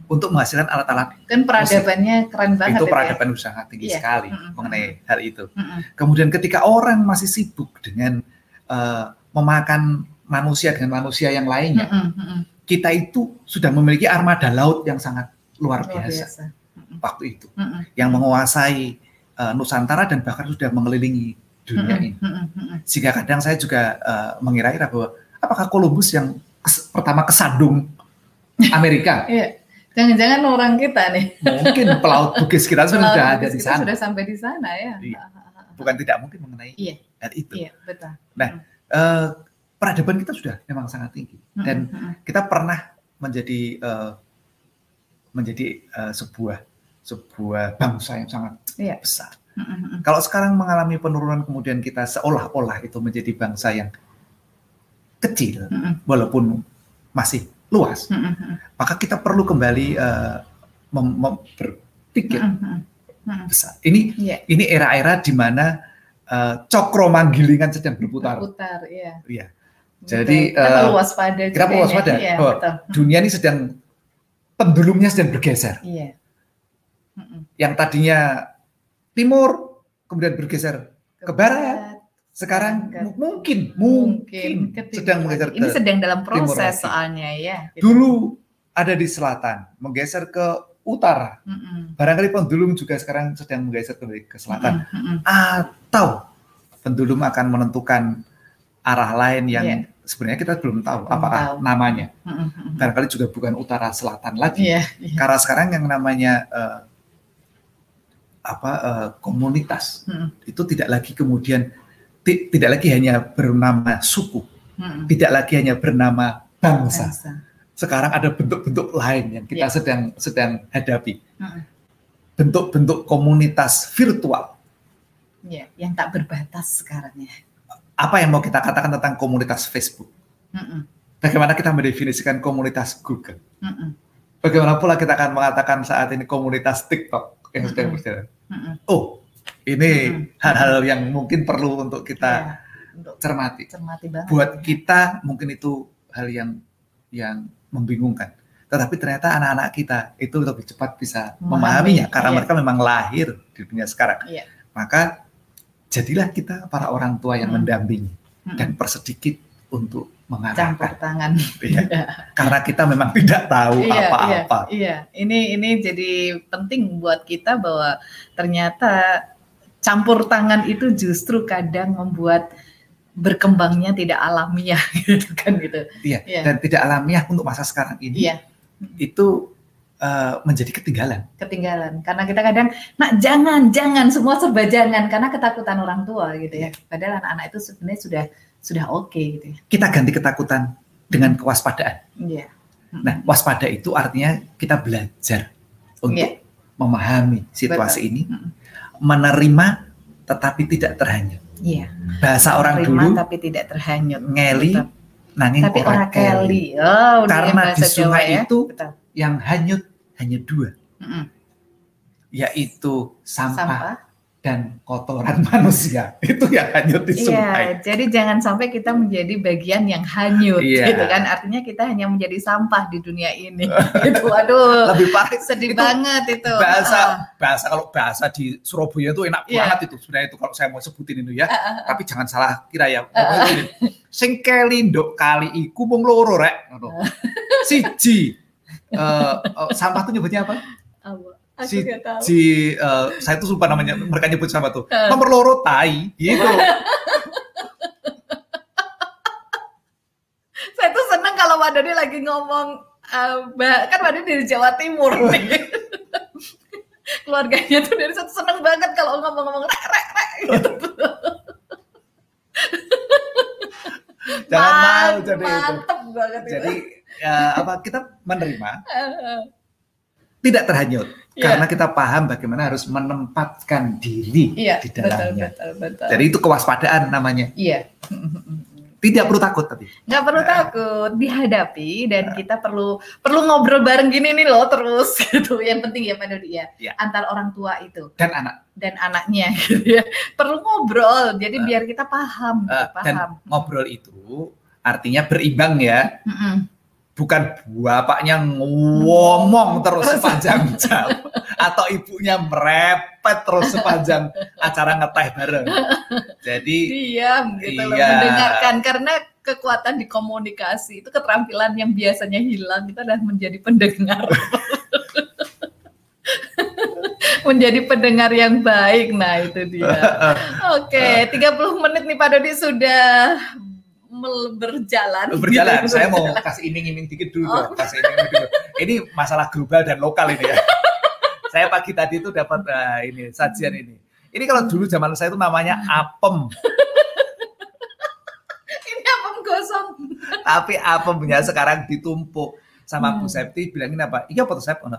untuk menghasilkan alat-alat kan peradabannya keren banget itu ya. peradaban usaha tinggi Iya. sekali Mm-mm. mengenai hal itu. Mm-mm. Kemudian ketika orang masih sibuk dengan eh, memakan manusia dengan manusia yang lainnya, Mm-mm. Mm-mm. kita itu sudah memiliki armada laut yang sangat luar Luar biasa biasa. Mm-mm. waktu itu, Mm-mm. yang menguasai eh, Nusantara dan bahkan sudah mengelilingi dunia ini. Sehingga kadang saya juga eh, mengira-ira bahwa apakah Columbus yang kes- pertama kesandung Amerika? *laughs* Iya. Jangan-jangan orang kita nih. Mungkin pelaut Bugis kita sudah Pelaut ada di sana. Sudah sampai di sana ya. Iya. Bukan tidak mungkin mengenai Iya. hal itu. Iya, betul. Nah, eh, peradaban kita sudah memang sangat tinggi dan kita pernah menjadi eh, menjadi eh, sebuah sebuah bangsa yang sangat Iya. besar. Kalau sekarang mengalami penurunan kemudian kita seolah-olah itu menjadi bangsa yang kecil walaupun masih luas, maka kita perlu kembali eh, mem- mem- berpikir besar. Ini Iya. ini era-era di mana eh, cokro manggilingan sedang berputar. Putar, iya. Iya. Betul. Jadi, kita perlu waspada kita perlu ya. Iya, betul. Dunia ini sedang pendulumnya sedang bergeser. Iya. Yang tadinya timur kemudian bergeser ke barat. Sekarang Ke- mu- mungkin mungkin ke timur sedang menggeser Ini ke sedang dalam proses soalnya ya. gitu. dulu ada di selatan, menggeser ke utara. Mm, mm. Barangkali pendulum juga sekarang sedang menggeser ke, ke selatan. Mm, mm. Atau pendulum akan menentukan arah lain yang Iya. sebenarnya kita belum tahu Belum apakah tahu. namanya. Mm, mm. Barangkali juga bukan utara selatan lagi. Iya, iya. Karena sekarang yang namanya eh, apa eh, komunitas Mm, itu tidak lagi kemudian ti- tidak lagi hanya bernama suku, mm, mm. tidak lagi hanya bernama bangsa. Bangsa. Sekarang ada bentuk-bentuk lain yang kita Iya. sedang sedang hadapi. Mm, Bentuk-bentuk komunitas virtual. Iya, yang tak berbatas sekarang ya. Apa yang mau kita katakan tentang komunitas Facebook? Mm, mm. Bagaimana kita mendefinisikan komunitas Google? Mm, mm. Bagaimana pula kita akan mengatakan saat ini komunitas TikTok yang sedang Mm-mm. berjalan? Mm, mm. Oh, ini Mm-mm. hal-hal yang mungkin perlu untuk kita Iya, untuk cermati. cermati banget. Buat kita mungkin itu hal yang yang membingungkan. Tetapi ternyata anak-anak kita itu lebih cepat bisa Memahami, memahaminya karena iya. mereka memang lahir di dunia sekarang. Iya. Maka jadilah kita para orang tua yang Mm. mendampingi Mm, dan persedikit untuk campur mengarahkan. tangan. Iya. *laughs* Karena kita memang tidak tahu Iya, apa-apa. Iya, iya. Ini ini jadi penting buat kita bahwa ternyata campur tangan itu justru kadang membuat berkembangnya tidak alamiah *laughs* gitu kan gitu. Iya, Iya. dan tidak alamiah untuk masa sekarang ini Iya, itu eh, menjadi ketinggalan. ketinggalan. Karena kita kadang, nak jangan, jangan semua serba jangan karena ketakutan orang tua gitu ya. Padahal anak-anak itu sebenarnya sudah sudah oke gitu ya. Kita ganti ketakutan dengan kewaspadaan. Iya. Nah, waspada itu artinya kita belajar untuk Iya. memahami situasi Betul. ini, Mm-mm. menerima tetapi tidak terhanyut. Iya. Bahasa orang Terima dulu tapi tidak terhanyut. ngeli Betul. nanging tapi ora orang keli. Oh, Karena di sungai Jawa ya. itu Betul. yang hanyut hanya dua, Mm-mm. yaitu sampah, Sampah. Dan kotoran *laughs* manusia. Itu yang hanyut di sungai. Iya, jadi jangan sampai kita menjadi bagian yang hanyut, Iya. gitu kan? Artinya kita hanya menjadi sampah di dunia ini. *laughs* gitu, aduh, Lebih parah sedih itu banget itu. bahasa Ah, bahasa kalau bahasa di Surabaya itu enak Iya. banget itu sebenarnya itu kalau saya mau sebutin itu ya ah, ah, tapi jangan salah kira ya sing keli nduk kali iku mung loro rek siji eh, eh, sampah tuh nyebutnya apa Si- si eh, saya tuh lupa namanya mereka nyebut sampah tuh Eh. nomor loro tai gitu *laughs* Saya tuh seneng kalau Mbak Doni lagi ngomong, eh, Mbak- kan Mbak Doni dari Jawa Timur nih. *laughs* Keluarganya tuh dari situ seneng banget kalau ngomong-ngomong rek rek rek gitu. *laughs* jangan mau jadi itu Mantep banget jadi itu. ya, apa kita menerima tidak terhanyut Iya. karena kita paham bagaimana harus menempatkan diri Iya, di betul, dalamnya betul, betul. jadi itu kewaspadaan namanya Iya. tidak perlu takut tapi nggak perlu Nah. takut dihadapi dan kita perlu perlu ngobrol bareng gini nih loh terus *laughs* gitu yang penting ya Pak Dodi ya Ya. antar orang tua itu dan anak dan anaknya *laughs* gitu ya perlu ngobrol jadi Nah. biar kita paham gitu, Eh, dan paham ngobrol itu artinya berimbang ya Mm-mm. Bukan bapaknya ngomong terus sepanjang *laughs* jam atau ibunya merepet terus sepanjang acara ngeteh bareng. Jadi diam gitu loh Iya. mendengarkan. Karena kekuatan di komunikasi itu keterampilan yang biasanya hilang itu adalah menjadi pendengar. *laughs* Menjadi pendengar yang baik. Nah itu dia. *laughs* Oke, 30 menit nih Pak Dodi sudah berjalan. Berjalan. Gitu. Saya mau kasih iming-iming dikit dulu oh. dong. Kasih iming-iming dulu. ini masalah global dan lokal ini ya. *laughs* saya pagi tadi itu dapat uh, ini sajian ini. Ini kalau dulu zaman saya itu namanya apem. *laughs* ini apem gosong. Tapi apemnya *laughs* sekarang ditumpuk sama hmm. Bu Septi bilangin apa? Iya Bu Septi.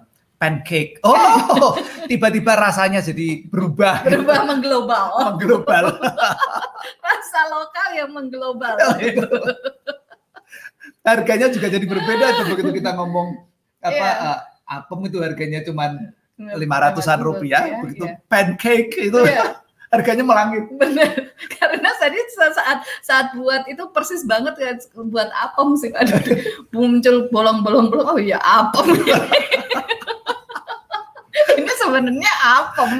Oh, pancake. Oh, *laughs* tiba-tiba rasanya jadi berubah. Berubah mengglobal. Mengglobal. *laughs* Rasa lokal yang mengglobal. Iya. *laughs* Harganya juga jadi berbeda tuh begitu kita ngomong apa Iya. eh, apem itu harganya cuman lima ratusan rupiah, begitu pancake itu Iya. harganya melangit. Bener, karena tadi saat saat buat itu persis banget kan buat apem sih ada muncul bolong-bolong bolong oh iya apem *laughs* ini sebenarnya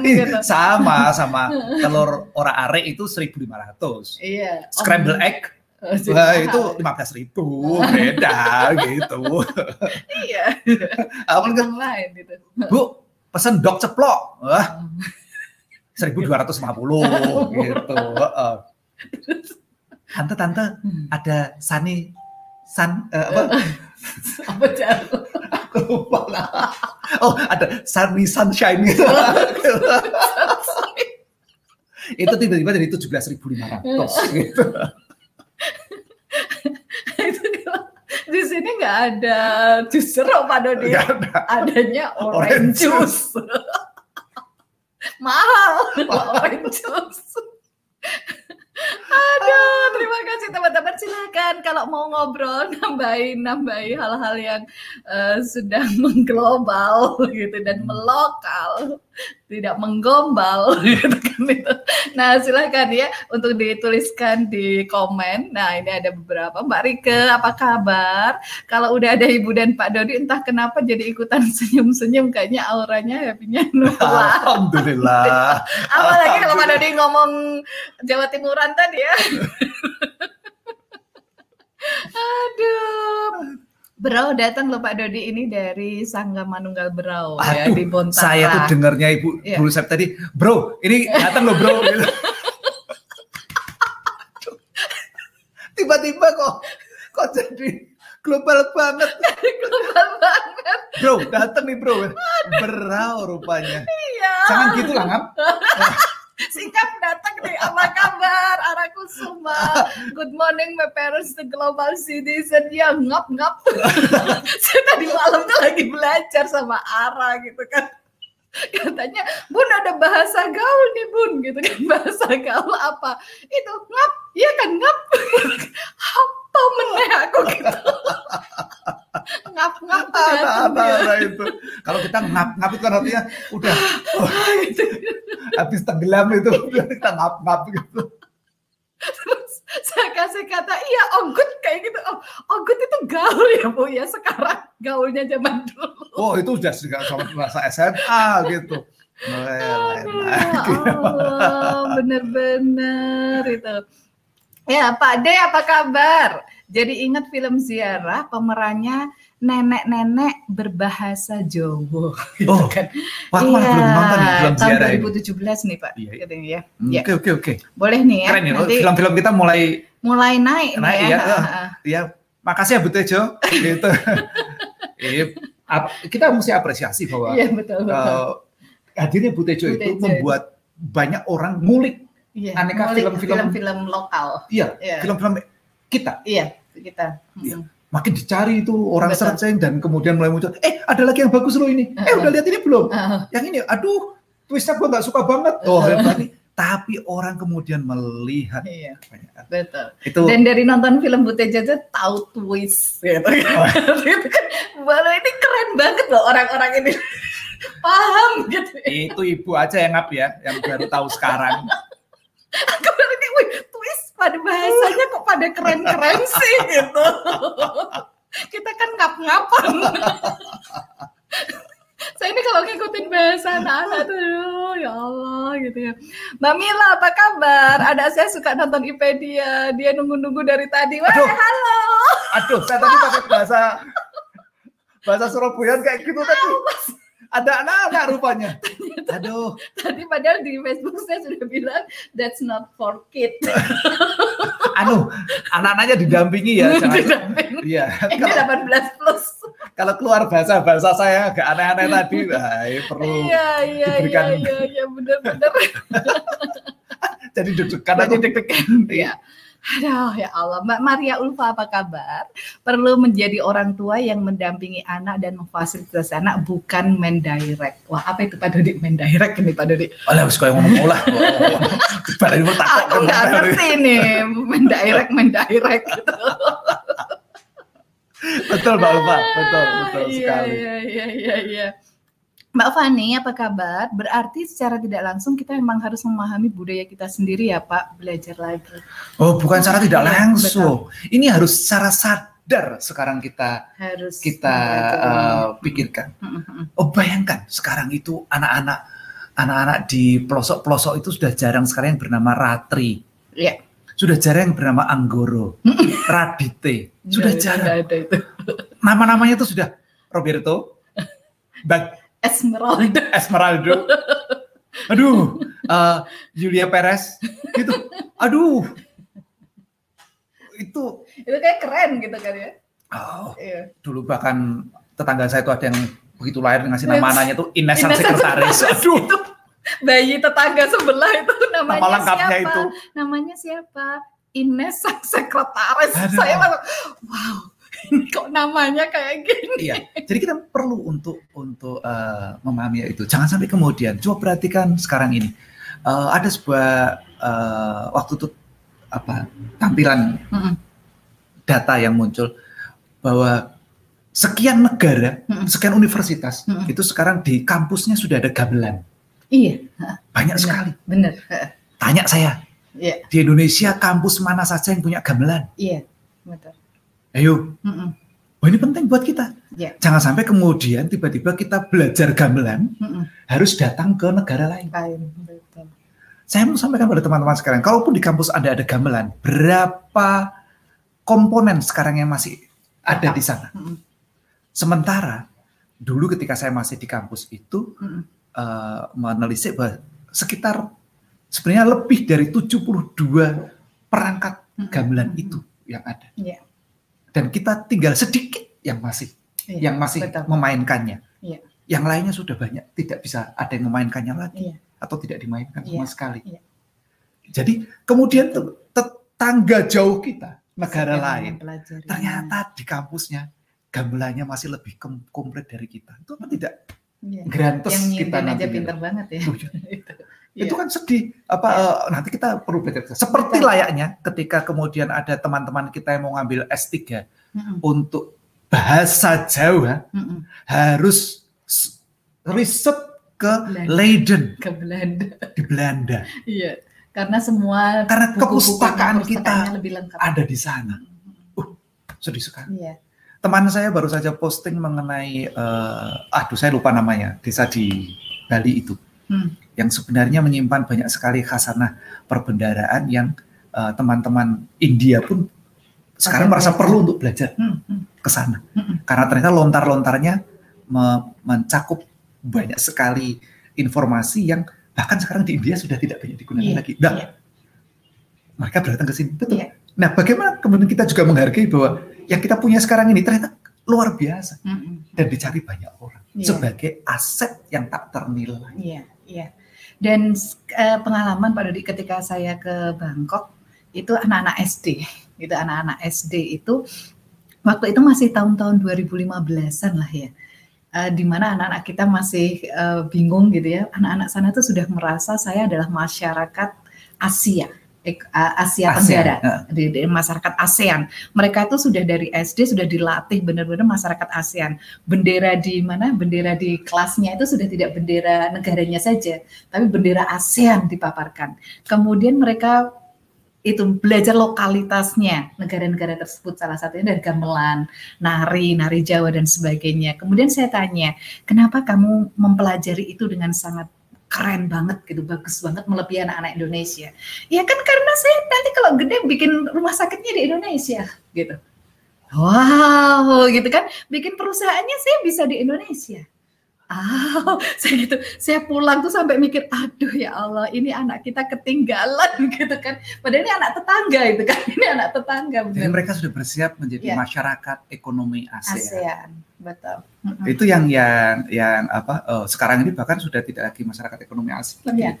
Ih, gitu sama *laughs* sama telur ora are itu 1.500. iya Scramble egg Oh, Wah, mahal. itu lima belas ribu, beda *laughs* gitu. iya Apa kan, lain gitu Bu, pesen dok ceplok, wah, seribu dua ratus lima puluh gitu. heeh. Tante, tante, Hmm. ada Sani, San, eh, apa? *laughs* apa jauh Aku lupa lah. Oh, ada Sunny Sunshine *laughs* gitu. itu tiba-tiba dari tujuh belas ribu lima ratus gitu. *laughs* itu di sini nggak ada jus jeruk Pak Dodi ada. adanya Orange orange juice. Mahal orange juice. Aduh, terima kasih teman-teman. Silakan kalau mau ngobrol *laughs* nambahin nambahin hal-hal yang eh, sedang mengglobal gitu dan melokal, tidak menggombal *laughs* gitu kan itu. Nah, silakan ya untuk dituliskan di komen. Nah, ini ada beberapa. Mbak Rike, apa kabar? Kalau udah ada Ibu dan Pak Dodi entah kenapa jadi ikutan *laughs* senyum-senyum kayaknya auranya happy-nya. Alhamdulillah. *laughs* Apalagi kalau Pak Dodi ngomong Jawa Timuran tadi ya. Aduh. Bro datang loh Pak Dodi ini dari Sangga Manunggal Berau ya Aduh, di Bontara. Saya tuh dengernya Ibu Iya. Bu Sep tadi, bro, ini datang loh bro. *laughs* Tiba-tiba kok kok jadi global banget. *laughs* global banget. Bro, datang nih bro. Berau rupanya. Iya. Jangan gitu lah, Ngam. *laughs* Singkat datang nih, apa kabar? Ara Kusuma. Good morning my parents the global citizen. Ya ngap ngap. *laughs* Saya tadi malam tuh lagi belajar sama Ara gitu kan. Katanya, Bun ada bahasa gaul nih Bun gitu kan. *laughs* Bahasa gaul apa? Itu ngap. Iya kan ngap. *laughs* apa meneh aku gitu. ngap ngap datang Ada, dia. ada itu. Kalau kita ngap-ngap itu kan artinya udah *laughs* oh, habis tenggelam itu kita ngap-ngap gitu. Saya kasih kata, iya ogut kayak gitu. Oh, ogut itu gaul ya Bu ya sekarang. Gaulnya zaman dulu. Oh, itu udah sudah sama masa SMA gitu. Aduh, ya Allah, bener-bener itu. Ya Pak D apa kabar? Jadi ingat film Ziarah pemerannya nenek-nenek berbahasa Jawa. *laughs* Gitu Oh, kan. Wah, malah belum nonton nih film Iya, tahun ziarah ini. 2017 nih Pak. Iya, iya. Katanya ya. Hmm, Ya. Oke, oke, oke. Boleh nih ya. Keren ya, Nanti film-film kita mulai mulai naik, Naik, ya. ya. Heeh. ya makasih ya Bu Tejo *laughs* gitu. Ap- kita mesti apresiasi bahwa Iya betul betul. eh, hadirnya Bu Tejo Bu itu Tejo membuat banyak orang ngulik Iya, aneka film-film- film-film lokal. iya Iya. film-film kita Iya, kita. Iya. Makin dicari itu orang Betul. searching dan kemudian mulai muncul eh ada lagi yang bagus loh ini eh Uh-uh. udah lihat ini belum Ah, yang ini aduh twistnya gue nggak suka banget oh Uh-uh. hebat nih tapi orang kemudian melihat iya, betul. itu Dan dari nonton film Buteja aja tahu twist gitu kan. Oh. Walau ini keren banget loh orang-orang ini. *laughs* Paham gitu. itu ibu aja yang ngap ya yang baru tahu sekarang Aku bilang ini, wih, twist pada pada keren-keren sih gitu. Kita kan ngap-ngapan. Saya ini kalau ngikutin bahasa anak-anak tuh, aduh, ya Allah gitu ya. Mbak Mila, apa kabar? Ada saya suka nonton Ipedia, dia nunggu-nunggu dari tadi. Wah, Aduh. halo. aduh saya tadi pakai bahasa bahasa Surabaya kayak gitu tadi ada anak-anak rupanya aduh *laughs* Tadi padahal di Facebook saya sudah bilang that's not for kid. *laughs* anu anak-anaknya didampingi ya *laughs* jangan iya Ini kalau 18 plus. kalau keluar bahasa bahasa saya agak aneh-aneh tadi ini perlu Iya, iya, iya, diberikan- iya, iya, benar-benar. jadi deg-degan aku deg-degan. Iya. Aduh ya Allah, Mbak Maria Ulfa apa kabar? Perlu menjadi orang tua yang mendampingi anak dan memfasilitasi anak bukan mendirect. Wah apa itu Pak Dodi mendirect ini Pak Dodi? Oleh kau yang ngomong olah. Pada ini Aku nggak ngerti nih mendirect mendirect gitu. betul Mbak Ulfa, betul betul Iya, sekali. Iya iya iya iya. Mbak Fani, apa kabar? Berarti secara tidak langsung kita memang harus memahami budaya kita sendiri ya Pak, belajar lagi. Oh bukan secara tidak Iya, langsung, ini harus secara sadar sekarang kita Harus kita eh, pikirkan. Oh bayangkan sekarang itu anak-anak anak-anak di pelosok-pelosok itu sudah jarang sekarang yang bernama Ratri, Iya. sudah jarang yang bernama Anggoro, Radite, sudah Nggak- jarang. Nama-namanya itu sudah Roberto, Bag *laughs* Esmeralda. *laughs* Esmeraldo, aduh, eh, Julia Perez, gitu, aduh, itu Itu kayak keren gitu kan ya. oh, Iya. dulu bahkan tetangga saya itu ada yang begitu lahir ngasih nama anaknya tuh Ines sang sekretaris, aduh, Itu bayi tetangga sebelah itu namanya nama lengkapnya siapa? itu. Namanya siapa? Ines sang sekretaris. Aduh. Saya langsung, wow, ini *laughs* kok namanya kayak gini. Iya, jadi kita perlu untuk untuk eh, memahami itu. Jangan sampai kemudian. Coba perhatikan sekarang ini. Eh, ada sebuah eh, waktu itu apa tampilan Mm-mm. data yang muncul bahwa sekian negara, Mm-mm. sekian universitas Mm-mm. itu sekarang di kampusnya sudah ada gamelan. Iya, Banyak Benar. sekali. bener. Tanya saya, Iya, di Indonesia kampus mana saja yang punya gamelan? iya, betul. Ayo, Mm-mm. oh ini penting buat kita. Iya. Jangan sampai kemudian tiba-tiba kita belajar gamelan Mm-mm. harus datang ke negara lain. Lain, betul. Saya mau sampaikan pada teman-teman sekarang, kalaupun di kampus Anda ada gamelan, berapa komponen sekarang yang masih ada di sana? Mm-mm. Sementara dulu ketika saya masih di kampus itu Mm-mm. eh, menelisik bahwa sekitar sebenarnya lebih dari 72 perangkat gamelan Mm-mm. itu yang ada. Iya. Dan kita tinggal sedikit yang masih Iya, yang masih betul. memainkannya. Iya. Yang lainnya sudah banyak tidak bisa ada yang memainkannya lagi Iya. atau tidak dimainkan Iya, sama sekali. iya. Jadi kemudian tuh tetangga jauh kita negara lain ternyata di kampusnya gamelannya masih lebih kom- komplit dari kita. Itu apa tidak Iya. grantes yang kita aja nanti. pinter banget ya. *laughs* Iya. itu. Iya. kan sedih. Apa eh, nanti kita perlu belajar. Seperti Betul. layaknya ketika kemudian ada teman-teman kita yang mau ngambil S3 Mm-mm. untuk bahasa Jawa Mm-mm. harus s- riset ke Belanda. Leiden ke Belanda. di Belanda. Iya. Karena semua Karena kepustakaan kita lebih lengkap. Ada di sana. Sedih sekali. Iya. Teman saya baru saja posting mengenai, eh, aduh saya lupa namanya, desa di Bali itu. Hmm. Yang sebenarnya menyimpan banyak sekali khasanah perbendaraan yang eh, teman-teman India pun sekarang merasa perlu untuk belajar Hmm, hmm, ke sana. hmm, Karena ternyata lontar-lontarnya me- mencakup banyak sekali informasi yang bahkan sekarang di India sudah tidak banyak digunakan Iya, lagi. Nah, iya. mereka datang ke sini. Betul. Iya. Nah, bagaimana kemudian kita juga menghargai bahwa yang kita punya sekarang ini ternyata luar biasa hmm, hmm. dan dicari banyak orang Iya. sebagai aset yang tak ternilai. Iya, iya. Dan eh, pengalaman Pak Dodi ketika saya ke Bangkok itu anak-anak SD, gitu anak-anak SD itu waktu itu masih tahun-tahun 2015-an lah ya. Eh, di mana anak-anak kita masih eh, bingung gitu ya. Anak-anak sana tuh sudah merasa saya adalah masyarakat Asia, Asia ASEAN, Tenggara, ya. di, di masyarakat ASEAN. Mereka itu sudah dari SD sudah dilatih benar-benar masyarakat ASEAN bendera di mana bendera di kelasnya itu sudah tidak bendera negaranya saja, tapi bendera ASEAN dipaparkan. Kemudian mereka itu belajar lokalitasnya negara-negara tersebut salah satunya dari gamelan, nari, nari Jawa dan sebagainya. Kemudian saya tanya, kenapa kamu mempelajari itu dengan sangat keren banget gitu, bagus banget melebihi anak-anak Indonesia. Ya kan karena saya nanti kalau gede bikin rumah sakitnya di Indonesia gitu. Wow, gitu kan. Bikin perusahaannya saya bisa di Indonesia. Ah, *laughs* saya gitu. Saya pulang tuh sampai mikir, aduh ya Allah, ini anak kita ketinggalan *laughs* gitu kan. Padahal ini anak tetangga itu kan. *laughs* Ini anak tetangga Jadi benar. mereka sudah bersiap menjadi Iya. masyarakat ekonomi ASEAN. ASEAN, betul. Itu yang yang yang apa? eh, sekarang ini bahkan sudah tidak lagi masyarakat ekonomi ASEAN. lagi. Iya.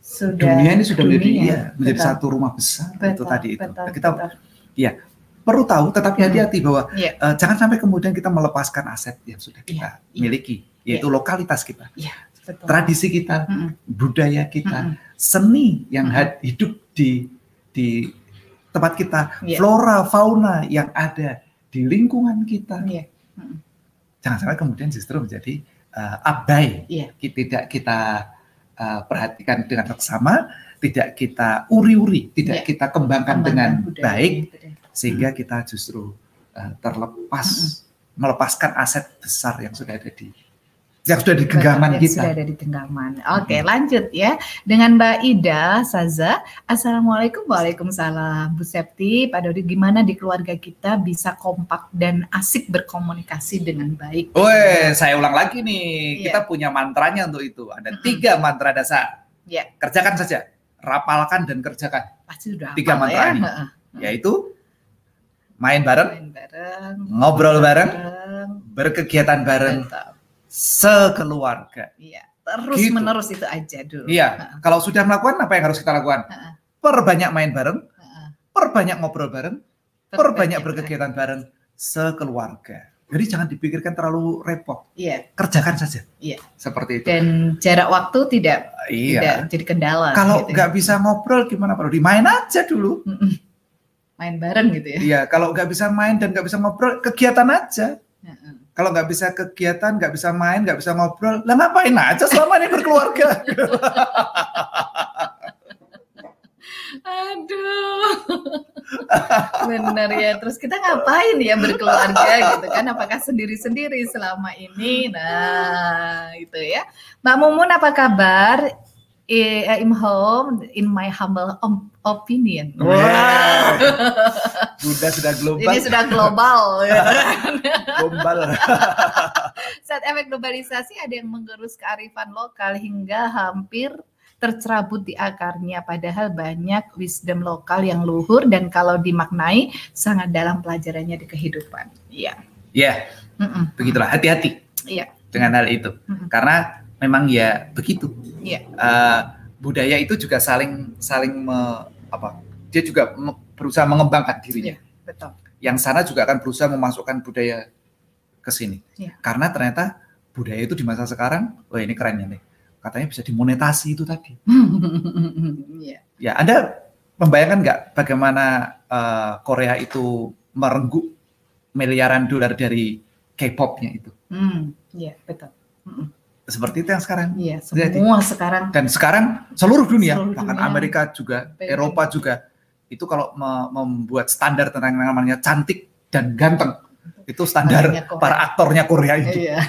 sudah dunia ini sudah menjadi dunia. iya, menjadi Betul. satu rumah besar itu Betul, tadi itu. betul, kita betul. ya perlu tahu tetapi Hmm. hati-hati bahwa Iya. eh, jangan sampai kemudian kita melepaskan aset yang sudah kita Iya, iya. miliki yaitu lokalitas kita, Betul. tradisi kita, Mm-mm. budaya kita, Mm-mm. seni yang had- hidup di di tempat kita, Iya. flora fauna yang ada di lingkungan kita. Iya. Jangan sampai kemudian justru menjadi eh, abai, Iya. Ki- tidak kita eh, perhatikan dengan seksama, tidak kita uri-uri, tidak Iya. kita kembangkan Kembangkan dengan budaya baik, deh. Sehingga kita justru eh, terlepas, melepaskan aset besar yang sudah ada di yang sudah di genggaman kita. Sudah ada di genggaman. Oke, lanjut ya. Dengan Mbak Ida Saza. Assalamualaikum, waalaikumsalam. Bu Septi, Pak Dodi, gimana di keluarga kita bisa kompak dan asik berkomunikasi dengan baik? Woi, saya ulang lagi nih. Iya. Kita punya mantranya untuk itu. Ada tiga mantra dasar. Iya. Kerjakan saja. Rapalkan dan kerjakan. Pasti sudah Tiga mantra ya. ini. Yaitu main bareng, Main bareng, ngobrol bareng, bareng, berkegiatan bareng, betul. sekeluarga. Iya, terus Gitu. menerus itu aja dulu. Iya, kalau sudah melakukan apa yang harus kita lakukan? Heeh. Perbanyak main bareng, Heeh. perbanyak ngobrol bareng, perbanyak berkegiatan bareng, sekeluarga. Jadi jangan dipikirkan terlalu repot, Iya, kerjakan saja. Iya. Seperti itu. dan jarak waktu tidak tidak Iya. jadi kendala. Kalau gitu ya. nggak bisa ngobrol gimana Pak Rudi? Main aja dulu. Mm-mm. Main bareng gitu ya. Iya, kalau nggak bisa main dan nggak bisa ngobrol, kegiatan aja. Kalau nggak bisa kegiatan, nggak bisa main, nggak bisa ngobrol, lah ngapain aja selama ini berkeluarga? Aduh. Benar ya. Terus kita ngapain ya berkeluarga gitu kan? Apakah sendiri-sendiri selama ini? Nah, itu ya. Mbak Mumun apa kabar? I- eh, I'm home in my humble opinion. Wah, *laughs* Bunda sudah global, Ini sudah global. ya. *laughs* gombal. *laughs* Saat efek globalisasi ada yang menggerus kearifan lokal hingga hampir tercerabut di akarnya padahal banyak wisdom lokal yang luhur dan kalau dimaknai sangat dalam pelajarannya di kehidupan. Iya. Ya, Mm-mm. begitulah. Hati-hati Iya. dengan hal itu, Mm-mm. karena memang ya begitu. Iya. Eh, budaya itu juga saling saling me- apa? Dia juga me- berusaha mengembangkan dirinya. Iya. Betul. Yang sana juga akan berusaha memasukkan budaya ke sini. Iya. Karena ternyata budaya itu di masa sekarang, wah ini kerennya nih. Katanya bisa dimonetasi itu tadi. *laughs* Iya. Ya, Anda membayangkan nggak bagaimana eh, Korea itu merenggut miliaran dolar dari K-pop-nya itu? Hmm, Iya, betul. Mm-mm. Seperti itu yang sekarang. Iya, Jadi- semua sekarang Dan sekarang seluruh dunia, Seluruh bahkan dunia. Amerika juga, Pengen. Eropa juga, itu kalau me- membuat standar tentang yang namanya cantik dan ganteng, itu standar para aktornya Korea itu. iya,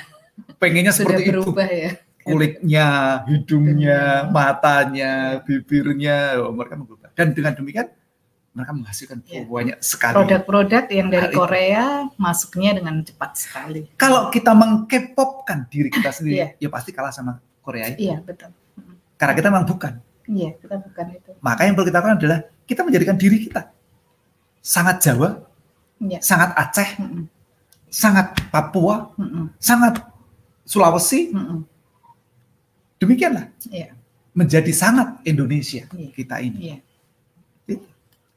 Pengennya sudah seperti itu. berubah ya. Kulitnya, hidungnya, Hidungnya. matanya, bibirnya, oh, mereka mengubah. Dan dengan demikian, mereka menghasilkan Iya. banyak sekali. Produk-produk yang dari Hal itu. Korea masuknya dengan cepat sekali. Kalau kita mengkepopkan diri kita sendiri, Iya. ya pasti kalah sama Korea itu. Iya, betul. Karena kita memang bukan. Iya, kita bukan itu. Maka yang perlu kita lakukan adalah kita menjadikan diri kita sangat Jawa, Iya. sangat Aceh, Mm-mm. sangat Papua, Mm-mm. sangat Sulawesi. Mm-mm. Demikianlah Iya, menjadi sangat Indonesia Iya. kita ini. iya.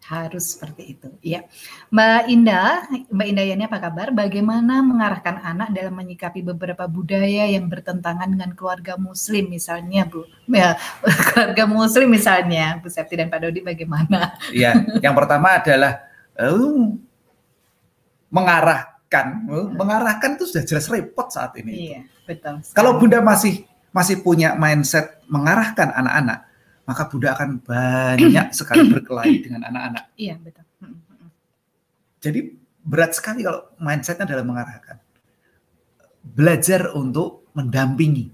Harus seperti itu. Iya. Mbak Indah, Mbak Indah Yani apa kabar? Bagaimana mengarahkan anak dalam menyikapi beberapa budaya yang bertentangan dengan keluarga muslim misalnya, Bu? Ya, *laughs* keluarga muslim misalnya, Bu Septi dan Pak Dodi bagaimana? Ya, yang pertama adalah eh, mengarahkan, Eh, mengarahkan itu sudah jelas repot saat ini. Iya, betul. Kalau Bunda masih masih punya mindset mengarahkan anak-anak, maka Bunda akan banyak *clears throat* sekali berkelahi dengan anak-anak. Iya, betul. Mm, mm, mm. Jadi berat sekali kalau mindsetnya adalah mengarahkan. Belajar untuk mendampingi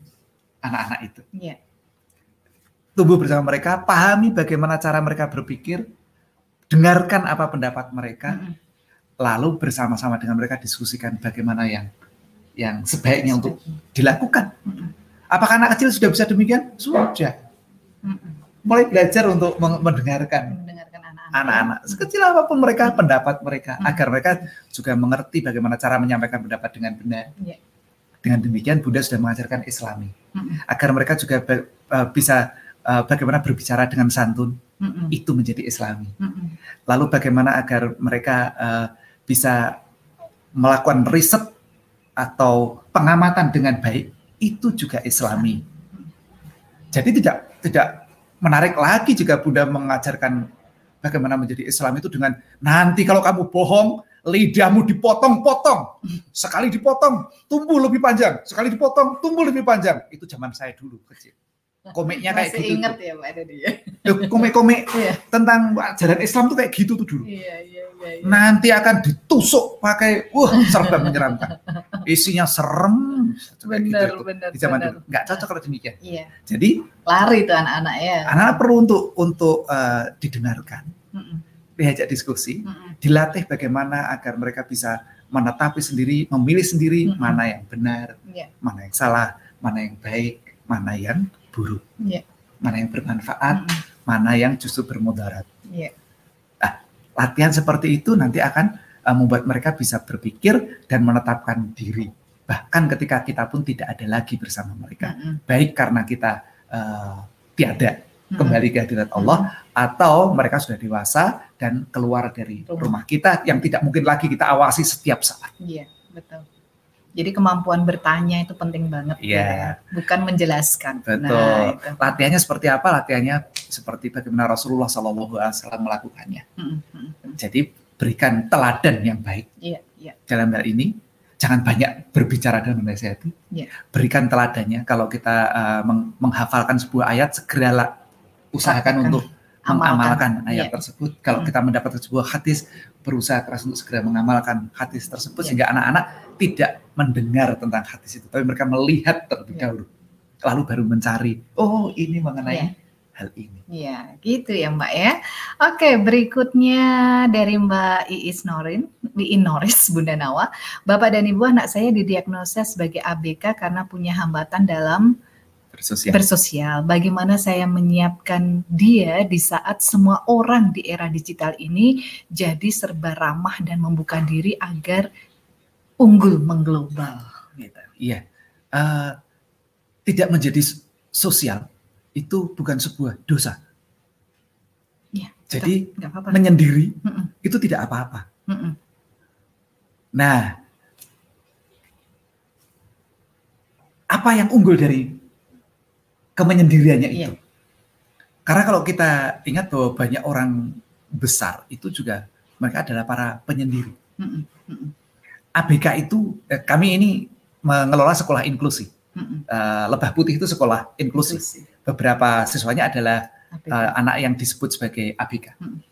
anak-anak itu. Iya. Tumbuh bersama mereka, pahami bagaimana cara mereka berpikir, dengarkan apa pendapat mereka, Mm, mm. lalu bersama-sama dengan mereka diskusikan bagaimana yang yang sebaiknya untuk dilakukan. Mm, Apakah anak kecil sudah bisa demikian? Sudah. mm. Mulai belajar untuk mendengarkan mendengarkan anak-anak. anak-anak. Sekecil apa pun mereka, pendapat mereka, Hmm. agar mereka juga mengerti bagaimana cara menyampaikan pendapat dengan benar. Iya. Dengan demikian Bunda sudah mengajarkan Islami, Mm, mm. agar mereka juga be- eh, bisa uh, bagaimana berbicara dengan santun Mm-mm. itu menjadi Islami. Mm-mm. Lalu bagaimana agar mereka uh, bisa melakukan riset atau pengamatan dengan baik itu juga Islami. Jadi tidak tidak menarik lagi jika Bunda mengajarkan bagaimana menjadi Islam itu dengan nanti kalau kamu bohong lidahmu dipotong-potong. Sekali dipotong tumbuh lebih panjang, sekali dipotong tumbuh lebih panjang. Itu zaman saya dulu kecil. Komiknya kayak Masih gitu. ingat tuh. ya Pak Dodi ya? Komik-komik Iya. tentang ajaran Islam tuh kayak gitu tuh dulu. Iya, iya, iya. iya. Nanti akan ditusuk pakai wah serba menyeramkan. Isinya serem. Kayak gitu Benar, benar, Di zaman benar. dulu nggak cocok kalau demikian. Iya. Jadi Lari tuh anak-anak ya. anak-anak perlu untuk untuk eh, didengarkan, Mm-mm. diajak diskusi, Mm-mm. dilatih bagaimana agar mereka bisa menetapi sendiri, memilih sendiri Mm-mm. mana yang benar, Iya. mana yang salah, mana yang baik, mana yang buruk, Iya. mana yang bermanfaat, Mm-mm. mana yang justru bermudarat. Iya. Latihan seperti itu nanti akan eh, membuat mereka bisa berpikir dan menetapkan diri. Bahkan ketika kita pun tidak ada lagi bersama mereka, Mm-mm. baik karena kita eh, tiada kembali ke hadirat Allah atau mereka sudah dewasa dan keluar dari Rumah. rumah kita yang tidak mungkin lagi kita awasi setiap saat. Iya, betul. Jadi kemampuan bertanya itu penting banget. Gitu ya. Bukan menjelaskan. Betul. Nah, itu. Latihannya seperti apa? Latihannya seperti bagaimana Rasulullah SAW melakukannya. Mm-mm, mm-mm. Jadi berikan teladan yang baik Iya, iya. dalam hal ini. Jangan banyak berbicara dan menasihati. Iya. Berikan teladannya. Kalau kita uh, meng- menghafalkan sebuah ayat, segeralah usahakan Amalkan. untuk mengamalkan ayat Iya. tersebut. Kalau Hmm. kita mendapatkan sebuah hadis, berusaha keras untuk segera mengamalkan hadis tersebut Iya. sehingga anak-anak tidak mendengar tentang hadis itu, tapi mereka melihat terlebih Iya. dahulu, lalu baru mencari. Oh, ini mengenai Iya. hal ini. Iya, gitu ya Mbak ya. Oke, berikutnya dari Mbak Iis Norin, Iin Noris, Bunda Nawa. Bapak dan Ibu anak saya didiagnosa sebagai ABK karena punya hambatan dalam Bersosial. bersosial. Bagaimana saya menyiapkan dia di saat semua orang di era digital ini jadi serba ramah dan membuka diri agar unggul mengglobal. Gitu. Iya. Eh, tidak menjadi sosial itu bukan sebuah dosa. Iya, Jadi menyendiri Mm-mm, itu tidak apa-apa. mm-mm. Nah, apa yang unggul dari kemenyendiriannya Iya. itu? Karena kalau kita ingat bahwa banyak orang besar itu juga mereka adalah para penyendiri. Mm-mm, mm-mm, ABK itu eh, kami ini mengelola sekolah inklusi. Eh, Lebah Putih itu sekolah inklusi. Inklusi. Beberapa siswanya adalah ABK. eh, anak yang disebut sebagai ABK. Hmm.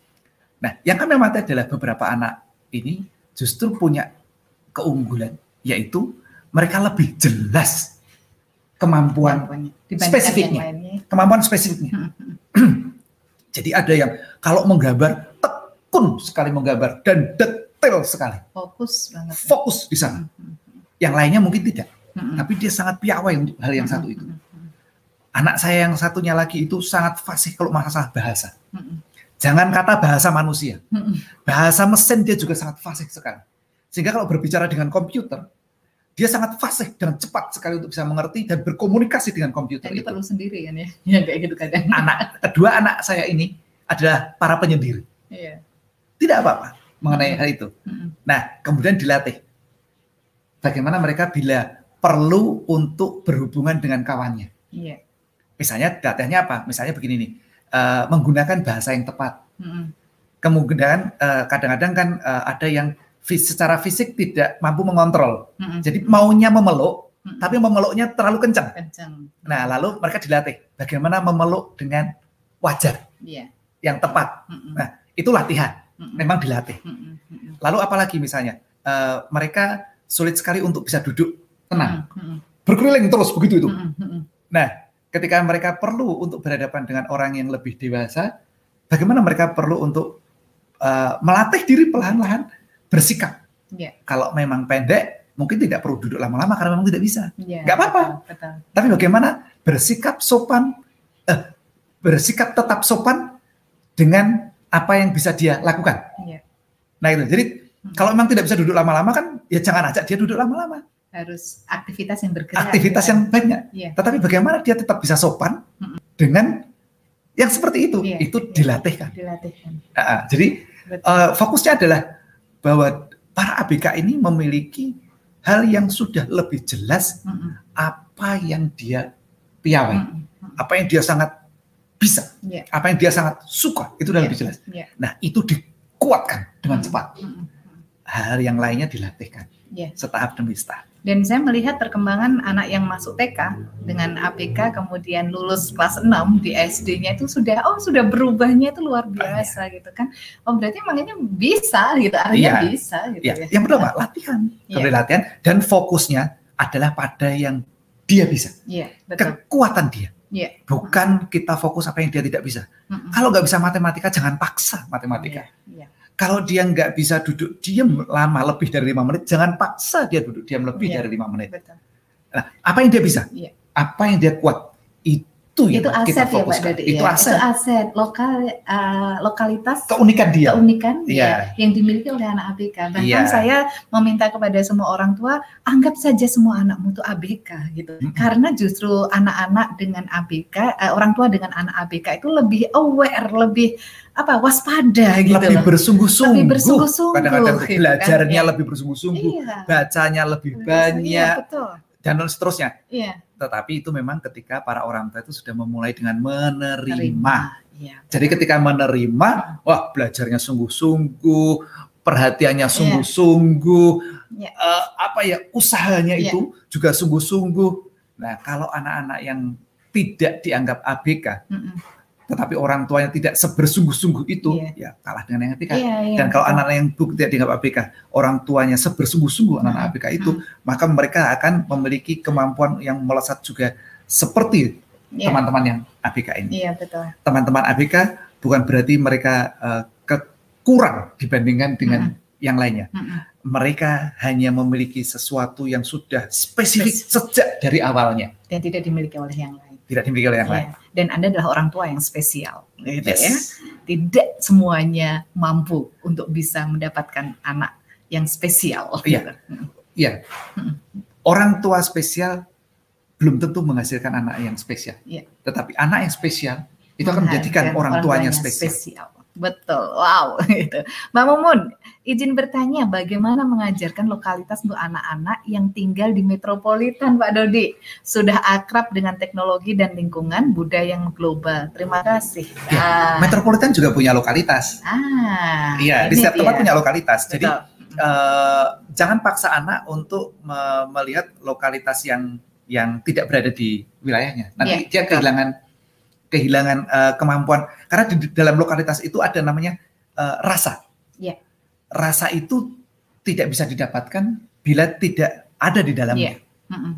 Nah, yang kami amati adalah beberapa anak ini justru punya keunggulan, yaitu mereka lebih jelas kemampuan spesifiknya. kemampuan spesifiknya. *clears throat* Jadi ada yang kalau menggambar tekun sekali menggambar dan detail sekali, Fokus banget. fokus di sana. Mm-mm, Yang lainnya mungkin tidak, tapi dia sangat piawai untuk hal yang satu itu. Anak saya yang satunya lagi itu sangat fasih kalau masalah bahasa. Jangan kata bahasa manusia, bahasa mesin dia juga sangat fasih sekali. Sehingga kalau berbicara dengan komputer, dia sangat fasih dan cepat sekali untuk bisa mengerti dan berkomunikasi dengan komputer itu. perlu sendiri kan ya. *laughs* Ya kayak gitu kadang. Anak kedua anak saya ini adalah para penyendiri. Iya. Tidak apa-apa mengenai hal itu. Mm-mm. Nah, kemudian dilatih. Bagaimana mereka bila perlu untuk berhubungan dengan kawannya. Iya. Misalnya latihannya apa? Misalnya begini nih, eh, menggunakan bahasa yang tepat. Mm-mm. Kemudian eh, kadang-kadang kan eh, ada yang fis- secara fisik tidak mampu mengontrol. Jadi maunya memeluk, tapi memeluknya terlalu kencang. kencang. Nah, lalu mereka dilatih bagaimana memeluk dengan wajar Iya. yang tepat. Mm-mm. Nah, Itu latihan, Memang dilatih. Lalu apalagi misalnya, eh, mereka sulit sekali untuk bisa duduk tenang, berkeliling terus begitu itu. Nah, ketika mereka perlu untuk berhadapan dengan orang yang lebih dewasa, bagaimana mereka perlu untuk eh, melatih diri pelan-pelan bersikap. Iya. Kalau memang pendek, mungkin tidak perlu duduk lama-lama karena memang tidak bisa. Iya, Nggak apa-apa. Tapi bagaimana bersikap sopan, eh, bersikap tetap sopan dengan apa yang bisa dia lakukan. Iya. Nah itu, jadi Hmm. kalau memang tidak bisa duduk lama-lama kan, ya jangan ajak dia duduk lama-lama. Harus aktivitas yang bergerak. Aktivitas gitu yang banyak. Iya. Tetapi bagaimana dia tetap bisa sopan Mm-mm. dengan yang seperti itu Iya, itu iya. dilatihkan. Dilatihkan. Ah, ah. jadi Betul. eh, fokusnya adalah bahwa para ABK ini memiliki hal yang sudah lebih jelas Mm-mm. apa yang dia piawai, Mm-mm. apa yang dia sangat bisa, Iya. apa yang dia sangat suka itu udah Iya. lebih jelas. Iya. Nah itu dikuatkan dengan Mm. cepat. Mm-mm. Hal yang lainnya dilatihkan Iya. setahap demi setahap. Dan saya melihat perkembangan anak yang masuk TK dengan APK kemudian lulus kelas 6 di SD-nya itu sudah oh sudah berubahnya itu luar biasa gitu kan. Oh berarti emang ini bisa gitu, artinya Iya. bisa gitu Ya, ya. yang pertama latihan, Iya. Kembali latihan dan fokusnya adalah pada yang dia bisa, Iya, betul. kekuatan dia. Iya. Bukan kita fokus apa yang dia tidak bisa. Mm-mm. Kalau nggak bisa matematika, jangan paksa matematika. Iya, iya. Kalau dia nggak bisa duduk diam lama lebih dari lima menit, jangan paksa dia duduk diam lebih Iya. dari lima menit. Betul. Nah, apa yang dia bisa? Iya. Apa yang dia kuat? Itu yang Itu aset kita ya Pak Itu ya. aset. Itu aset lokal eh, lokalitas Keunikan dia. keunikan Iya. ya, yang dimiliki oleh anak ABK. Bahkan Iya. saya meminta kepada semua orang tua anggap saja semua anakmu itu ABK gitu. Mm-mm. Karena justru anak-anak dengan ABK, eh, orang tua dengan anak ABK itu lebih aware, lebih apa waspada gitu lebih bersungguh-sungguh. Lebih bersungguh-sungguh, Kadang-kadang gitu kan. belajarnya Iya. lebih bersungguh-sungguh, Iya. bacanya lebih Iya, banyak, betul. Dan seterusnya. Iya, Tetapi itu memang ketika para orang tua itu sudah memulai dengan menerima. terima. Iya. Jadi ketika menerima, wah belajarnya sungguh-sungguh, perhatiannya sungguh-sungguh, Iya. eh, apa ya usahanya Iya. itu juga sungguh-sungguh. Nah kalau anak-anak yang tidak dianggap ABK, Mm-mm. Tetapi orang tuanya tidak sebersungguh-sungguh itu, Iya. ya kalah dengan yang ABK. Iya, iya, Dan kalau anak-anak yang bu- tidak dianggap ABK, orang tuanya sebersungguh-sungguh anak-anak Hmm. ABK itu, maka mereka akan memiliki kemampuan yang melesat juga seperti Iya. teman-teman yang ABK ini. Iya, betul. Teman-teman ABK bukan berarti mereka eh, kekurang dibandingkan dengan yang lainnya. Mm-mm. Mereka hanya memiliki sesuatu yang sudah spesifik sejak dari awalnya, Dan tidak dimiliki oleh yang lain. Tidak dimiliki oleh yang lain. Iya. Dan Anda adalah orang tua yang spesial, gitu Yes. ya. Tidak semuanya mampu untuk bisa mendapatkan anak yang spesial. Iya. gitu. Iya. Orang tua spesial belum tentu menghasilkan anak yang spesial. Iya. Tetapi anak yang spesial itu akan menjadikan orang tuanya spesial. Betul, wow. *laughs* Gitu. Mbak Mumun, izin bertanya bagaimana mengajarkan lokalitas untuk anak-anak yang tinggal di metropolitan, Pak Dodi? Sudah akrab dengan teknologi dan lingkungan budaya yang global. Terima kasih. Ya, Ah, Metropolitan juga punya lokalitas. ah, Iya, di setiap tempat punya lokalitas. Jadi Betul. eh, jangan paksa anak untuk me- melihat lokalitas yang yang tidak berada di wilayahnya. Nanti Iya, dia betul. kehilangan kehilangan eh, kemampuan karena di dalam lokalitas itu ada namanya eh, rasa. Iya. Rasa itu tidak bisa didapatkan bila tidak ada di dalamnya. Mm.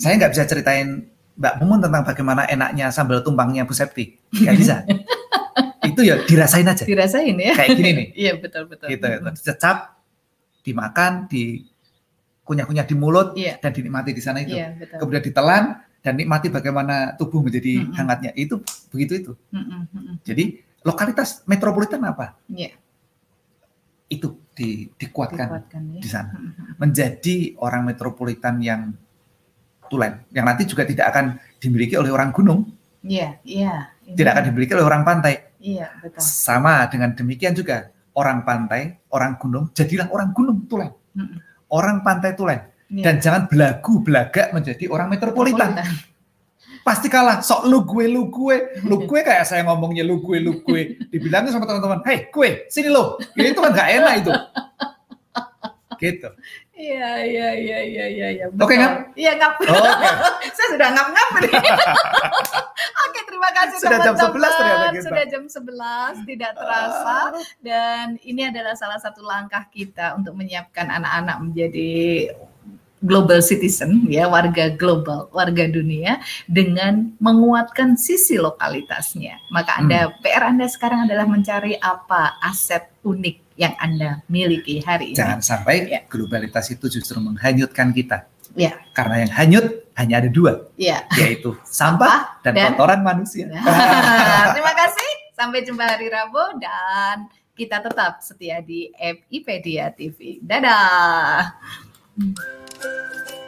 Saya nggak bisa ceritain Mbak Mumun tentang bagaimana enaknya sambal tumpangnya Bu Septi. Nggak bisa. *laughs* itu ya dirasain aja. Dirasain ya? Kayak gini nih. *laughs* Iya betul betul. gitu mm. dicecap dimakan di kunyah-kunyah di mulut Iya. dan dinikmati di sana itu Iya betul. kemudian ditelan dan nikmati bagaimana tubuh menjadi Mm-mm. hangatnya itu begitu itu Mm, mm, mm, mm. jadi lokalitas metropolitan apa Iya. itu di- dikuatkan Dikuatkan ya. di sana Mm, mm, menjadi orang metropolitan yang tulen yang nanti juga tidak akan dimiliki oleh orang gunung Iya iya. Ini- tidak akan dimiliki oleh orang pantai Iya betul. sama dengan demikian juga orang pantai orang gunung jadilah orang gunung tulen Mm, mm. orang pantai tulen Iya. dan jangan belagu belaga menjadi orang metropolitan. Pasti kalah. Sok lu gue lu gue, lu *laughs* gue kayak saya ngomongnya lu gue lu gue. Dibilangin sama teman-teman, "Hei, gue, sini lo." Ya, itu kan gak enak itu. Gitu. Iya, iya, iya, iya, iya, iya. Oke, betul. ngap? Iya, ngap. Oke. *laughs* Saya sudah ngap-ngap nih. *laughs* Oke, terima kasih Sudah jam teman-teman. 11 ternyata kita. Sudah jam 11, tidak terasa. Dan ini adalah salah satu langkah kita untuk menyiapkan anak-anak menjadi global citizen ya warga global warga dunia dengan menguatkan sisi lokalitasnya maka anda Hmm. PR anda sekarang adalah mencari apa aset unik yang anda miliki hari ini Jangan sampai Ya. globalitas itu justru menghanyutkan kita. Ya. Karena yang hanyut hanya ada dua, ya yaitu sampah dan, dan- kotoran manusia. Nah, *laughs* terima kasih. Sampai jumpa hari Rabu dan kita tetap setia di FIPedia TV. Dadah. Música